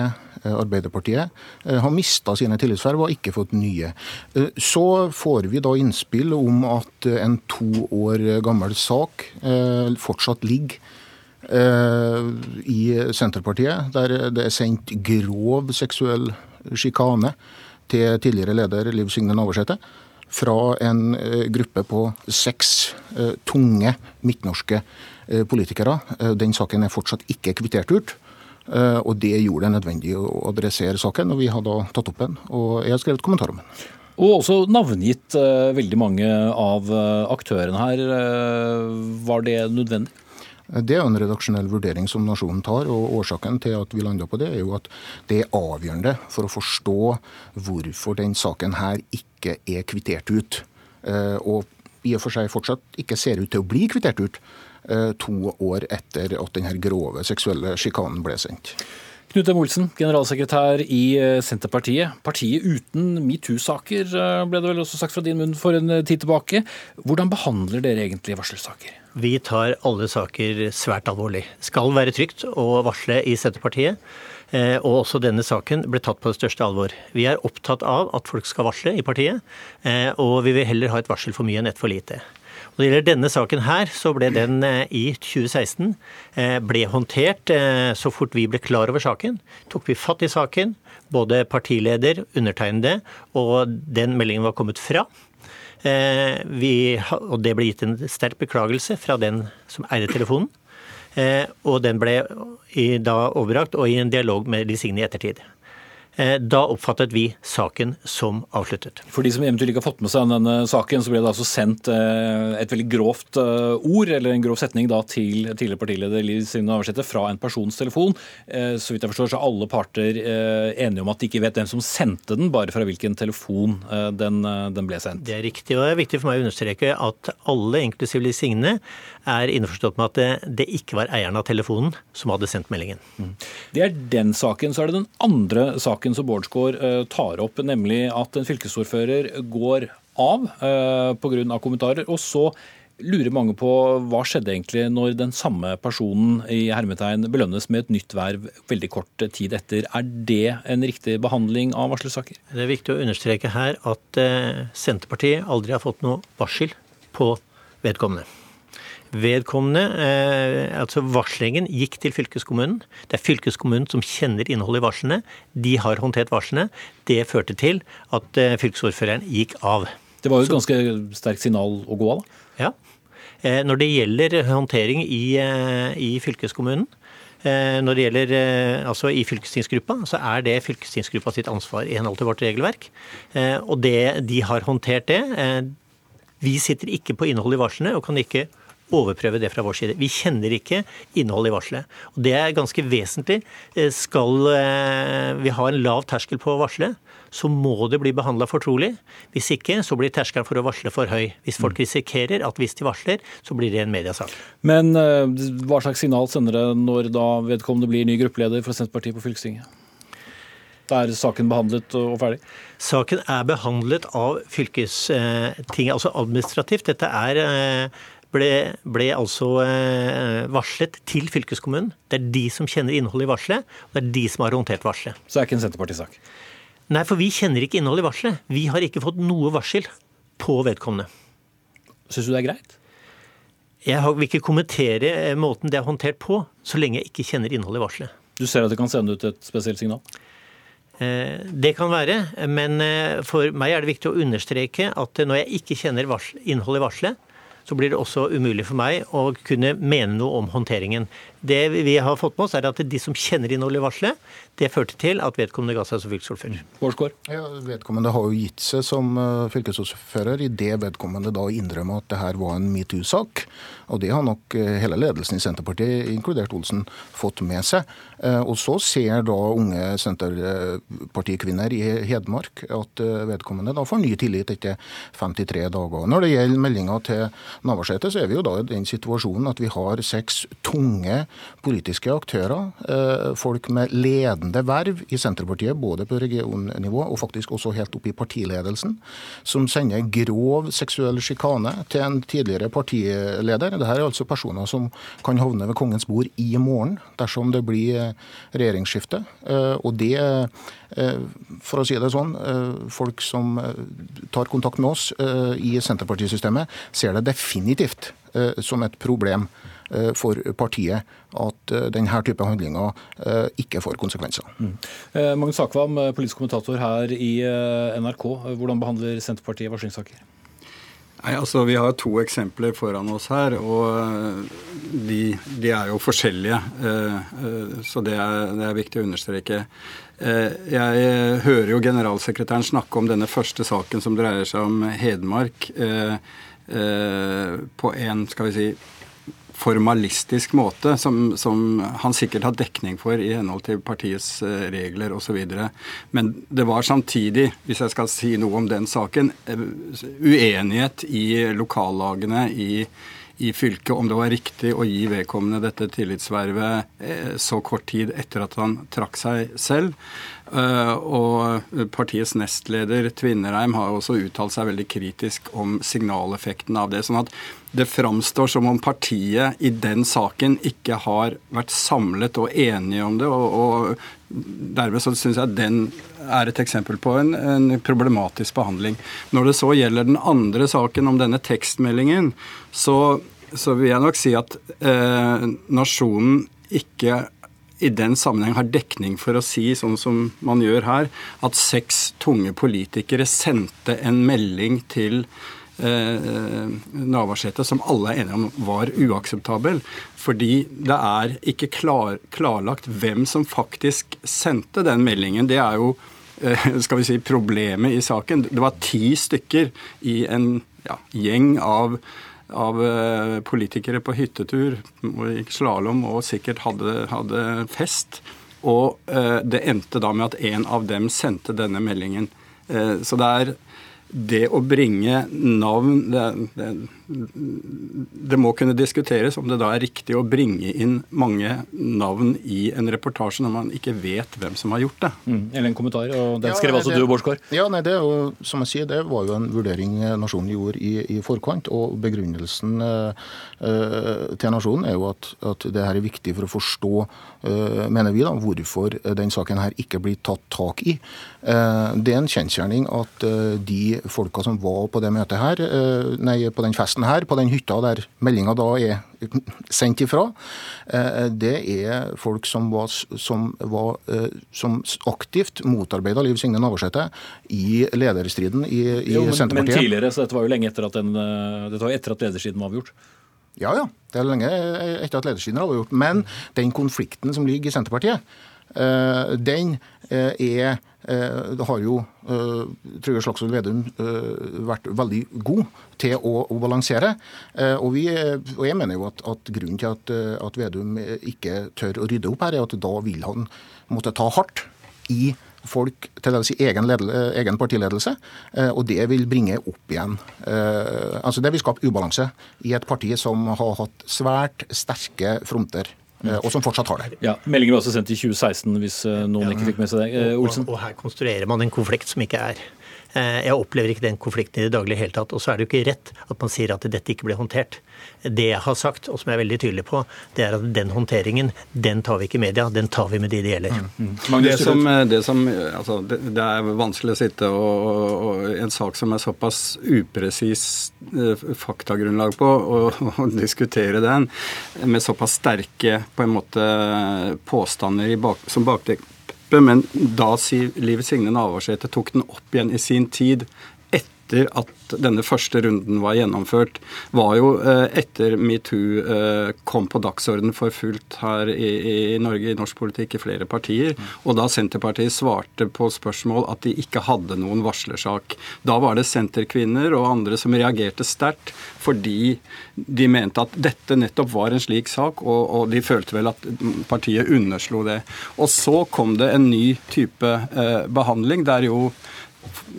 Arbeiderpartiet, eh, har mista sine tillitsverv og ikke fått nye. Eh, så får vi da innspill om at en to år gammel sak fortsatt ligger i Senterpartiet, der det er sendt grov seksuell sjikane til tidligere leder Liv Signe Navarsete fra en gruppe på seks tunge midtnorske politikere. Den saken er fortsatt ikke kvittert ut. Og det gjorde det nødvendig å adressere saken, og vi har da tatt opp den. Og jeg har skrevet kommentar om den. Og også navngitt uh, veldig mange av uh, aktørene her. Var det nødvendig? Det er en redaksjonell vurdering som nasjonen tar, og årsaken til at vi landa på det, er jo at det er avgjørende for å forstå hvorfor den saken her ikke er kvittert ut. Og i og for seg fortsatt ikke ser ut til å bli kvittert ut to år etter at denne grove seksuelle sjikanen ble sendt. Knut M. Olsen, generalsekretær i eh, Senterpartiet. Partiet uten metoo-saker, eh, ble det vel også sagt fra din munn for en eh, tid tilbake. Hvordan behandler dere egentlig varslersaker? Vi tar alle saker svært alvorlig. Skal være trygt å varsle i Senterpartiet. Og også denne saken ble tatt på det største alvor. Vi er opptatt av at folk skal varsle i partiet, og vi vil heller ha et varsel for mye enn et for lite. Når det gjelder denne saken her, så ble den eh, i 2016 eh, ble håndtert eh, så fort vi ble klar over saken. Tok vi fatt i saken, både partileder, undertegnede, og den meldingen var kommet fra. Vi, og det ble gitt en sterk beklagelse fra den som eide telefonen. Og den ble da overrakt og i en dialog med Lisigny i ettertid. Eh, da oppfattet vi saken som avsluttet. For de som eventuelt ikke har fått med seg denne saken, så ble det altså sendt eh, et veldig grovt eh, ord, eller en grov setning, da, til tidligere partileder Liv Signe Navarsete fra en persons telefon. Så vidt jeg forstår, så er alle parter enige om at de ikke vet hvem som sendte den, bare fra hvilken telefon den, den ble sendt. Det er riktig, og det er viktig for meg å understreke at alle, inklusiv Liv Signe, er innforstått med at det, det, ikke var eieren av telefonen som hadde sendt meldingen. Mm. Det er den saken. Så er det den andre saken som Bårdsgaard uh, tar opp, nemlig at en fylkesordfører går av uh, pga. kommentarer. og så lurer mange på hva skjedde egentlig når den samme personen i hermetegn belønnes med et nytt verv veldig kort tid etter. Er det en riktig behandling av varslersaker? Det er viktig å understreke her at uh, Senterpartiet aldri har fått noe varsel på vedkommende. Vedkommende, eh, altså varslingen, gikk til fylkeskommunen. Det er fylkeskommunen som kjenner innholdet i varslene. De har håndtert varslene. Det førte til at eh, fylkesordføreren gikk av. Det var jo et ganske sterkt signal å gå av, da? Ja. Eh, når det gjelder håndtering i, i fylkeskommunen, når det gjelder altså i fylkestingsgruppa, så er det fylkestingsgruppa sitt ansvar i henhold til vårt regelverk. Og det, de har håndtert det. Vi sitter ikke på innholdet i varslene og kan ikke overprøve det fra vår side. Vi kjenner ikke innholdet i varselet. Og Det er ganske vesentlig. Eh, skal eh, vi ha en lav terskel på å varsle, så må det bli behandla fortrolig. Hvis ikke, så blir terskelen for å varsle for høy. Hvis folk mm. risikerer at hvis de varsler, så blir det en mediasak. Men eh, hva slags signal sender det når da vedkommende blir ny gruppeleder for Senterpartiet på fylkestinget? Da er saken behandlet og ferdig? Saken er behandlet av fylkestinget, altså administrativt. Dette er ble, ble altså eh, varslet til fylkeskommunen. Det er de som kjenner innholdet i varselet, og det er de som har håndtert varselet. Så det er ikke en Senterparti-sak? Nei, for vi kjenner ikke innholdet i varselet. Vi har ikke fått noe varsel på vedkommende. Syns du det er greit? Jeg vil ikke kommentere eh, måten det er håndtert på, så lenge jeg ikke kjenner innholdet i varselet. Du ser at det kan sende ut et spesielt signal? Eh, det kan være, men for meg er det viktig å understreke at når jeg ikke kjenner innholdet i varselet, så blir det også umulig for meg å kunne mene noe om håndteringen. Det vi har fått med oss, er at de som kjenner innholdet i varselet, det førte til at vedkommende ga seg som fylkesordfører. Ja, vedkommende har jo gitt seg som eh, fylkesordfører i det vedkommende da innrømmer at det her var en metoo-sak. Og det har nok eh, hele ledelsen i Senterpartiet, inkludert Olsen, fått med seg. Eh, og så ser da unge Senterpartikvinner i Hedmark at vedkommende da får ny tillit etter 53 dager. Når det gjelder meldinga til Navarsete, så er vi jo da i den situasjonen at vi har seks tunge politiske aktører, eh, folk med ledende verv i Senterpartiet, både på regionnivå og faktisk også helt opp i partiledelsen, som sender grov seksuell sjikane til en tidligere partileder. Dette er altså personer som kan havne ved kongens bord i morgen dersom det blir eh, regjeringsskifte. Eh, og det for å si det sånn, folk som tar kontakt med oss i Senterpartisystemet, ser det definitivt som et problem. Eh, for partiet at eh, denne type handlinger eh, ikke får konsekvenser. Mm. Magnus Akvam, politisk kommentator her i NRK. Hvordan behandler Senterpartiet varslingssaker? Nei, altså Vi har to eksempler foran oss her, og de, de er jo forskjellige. Så det er, det er, viktig å understreke. Jeg hører jo generalsekretæren snakke om denne første saken som dreier seg om Hedmark, på en skal vi si, formalistisk måte, som, som, han sikkert har dekning for i henhold til partiets eh, regler osv. Men det var samtidig, hvis jeg skal si noe om den saken, eh, uenighet i lokallagene i, i fylket om det var riktig å gi vedkommende dette tillitsvervet eh, så kort tid etter at han trakk seg selv. Og partiets nestleder Tvinnereim har også uttalt seg veldig kritisk om signaleffekten av det. sånn at det framstår som om partiet i den saken ikke har vært samlet og enige om det. og, og Dermed så syns jeg den er et eksempel på en, en, problematisk behandling. Når det så gjelder den andre saken om denne tekstmeldingen, så, så vil jeg nok si at eh, nasjonen ikke i den sammenheng har dekning for å si, sånn som man gjør her, at seks tunge politikere sendte en melding til eh, Navarsete som alle er enige om var uakseptabel. Fordi det er ikke klar, klarlagt hvem som faktisk sendte den meldingen. Det er jo eh, skal vi si, problemet i saken. Det var ti stykker i en ja, gjeng av av eh, politikere på hyttetur gikk slalåm og sikkert hadde, hadde fest. Og eh, det endte da med at en av dem sendte denne meldingen. Eh, så det er det å bringe navn det, det, det, må kunne diskuteres om det da er riktig å bringe inn mange navn i en reportasje når man ikke vet hvem som har gjort det. Mm. Eller en kommentar, og den skrev ja, altså du, Bårdsgaard. Ja, nei, det, jo, som jeg sier, det var jo en vurdering Nasjonen gjorde i, i forkant. Og begrunnelsen uh, til Nasjonen er jo at, at, det her er viktig for å forstå, uh, mener vi, da, hvorfor den saken her ikke blir tatt tak i. Uh, det er en kjensgjerning at de folka som var på det møtet her, nei, på den festen her, på den hytta der meldinga da er sendt ifra, eh, det er folk som, var, som, var, eh, som aktivt motarbeida Liv Signe Navarsete i lederstriden i, i jo, men, Senterpartiet. Men tidligere, så dette var jo lenge etter at, den, eh, dette var etter at lederstriden var avgjort? Ja, ja. Det er lenge etter at lederstriden var avgjort. Men den konflikten som ligger i Senterpartiet, den er Eh, det har jo uh, Trygve Slagsvold Vedum vært veldig god til å, balansere. Og, vi, og, jeg mener jo at, at grunnen til at, at, Vedum ikke tør å rydde opp her, er at da vil han måtte ta hardt i folk til i egen, egen partiledelse, og det vil bringe opp igjen altså Det vil skape ubalanse i et parti som har hatt svært sterke fronter Eh, og som fortsatt har det. Ja, Meldingen ble også sendt i 2016, hvis eh, noen ja. ikke fikk med seg det. Eh, Olsen? Og, og her konstruerer man en konflikt som ikke er. Jeg opplever ikke den konflikten i det daglige hele tatt. Og så er det jo ikke rett at man sier at dette ikke ble håndtert. Det jeg har sagt, og som jeg er veldig tydelig på, det er at den håndteringen, den tar vi ikke i media, den tar vi med de det gjelder. Mm. Mm. Det, som, det, som, altså, det, det, er vanskelig å sitte og, og, en sak som er såpass upresis eh, faktagrunnlag på, og, og, diskutere den med såpass sterke på en måte påstander bak, som bakteppe. Men da Liv Signe Navarsete tok den opp igjen i sin tid etter at denne første runden var gjennomført, var jo eh, etter metoo eh, kom på dagsorden for fullt her i, i, Norge, i norsk politikk, i flere partier. Og da Senterpartiet svarte på spørsmål at de ikke hadde noen varslersak. Da var det senterkvinner og andre som reagerte sterkt fordi de mente at dette nettopp var en slik sak, og, og de følte vel at partiet underslo det. Og så kom det en ny type eh, behandling der jo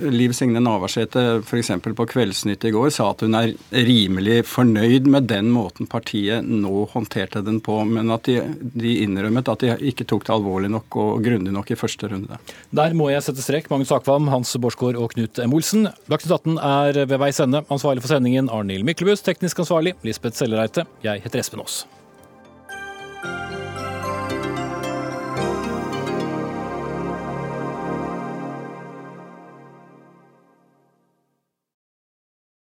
Liv Signe Navarsete f.eks. på Kveldsnytt i går sa at hun er rimelig fornøyd med den måten partiet nå håndterte den på, men at de, de innrømmet at de ikke tok det alvorlig nok og grundig nok i første runde. Der må jeg sette strek. Magnus Akvam, Hans Borsgaard og Knut M. Olsen. Dagsnytt 18 er ved veis ende. Ansvarlig for sendingen Arnhild Myklebust, teknisk ansvarlig Lisbeth Sellereite. Jeg heter Espen Aas.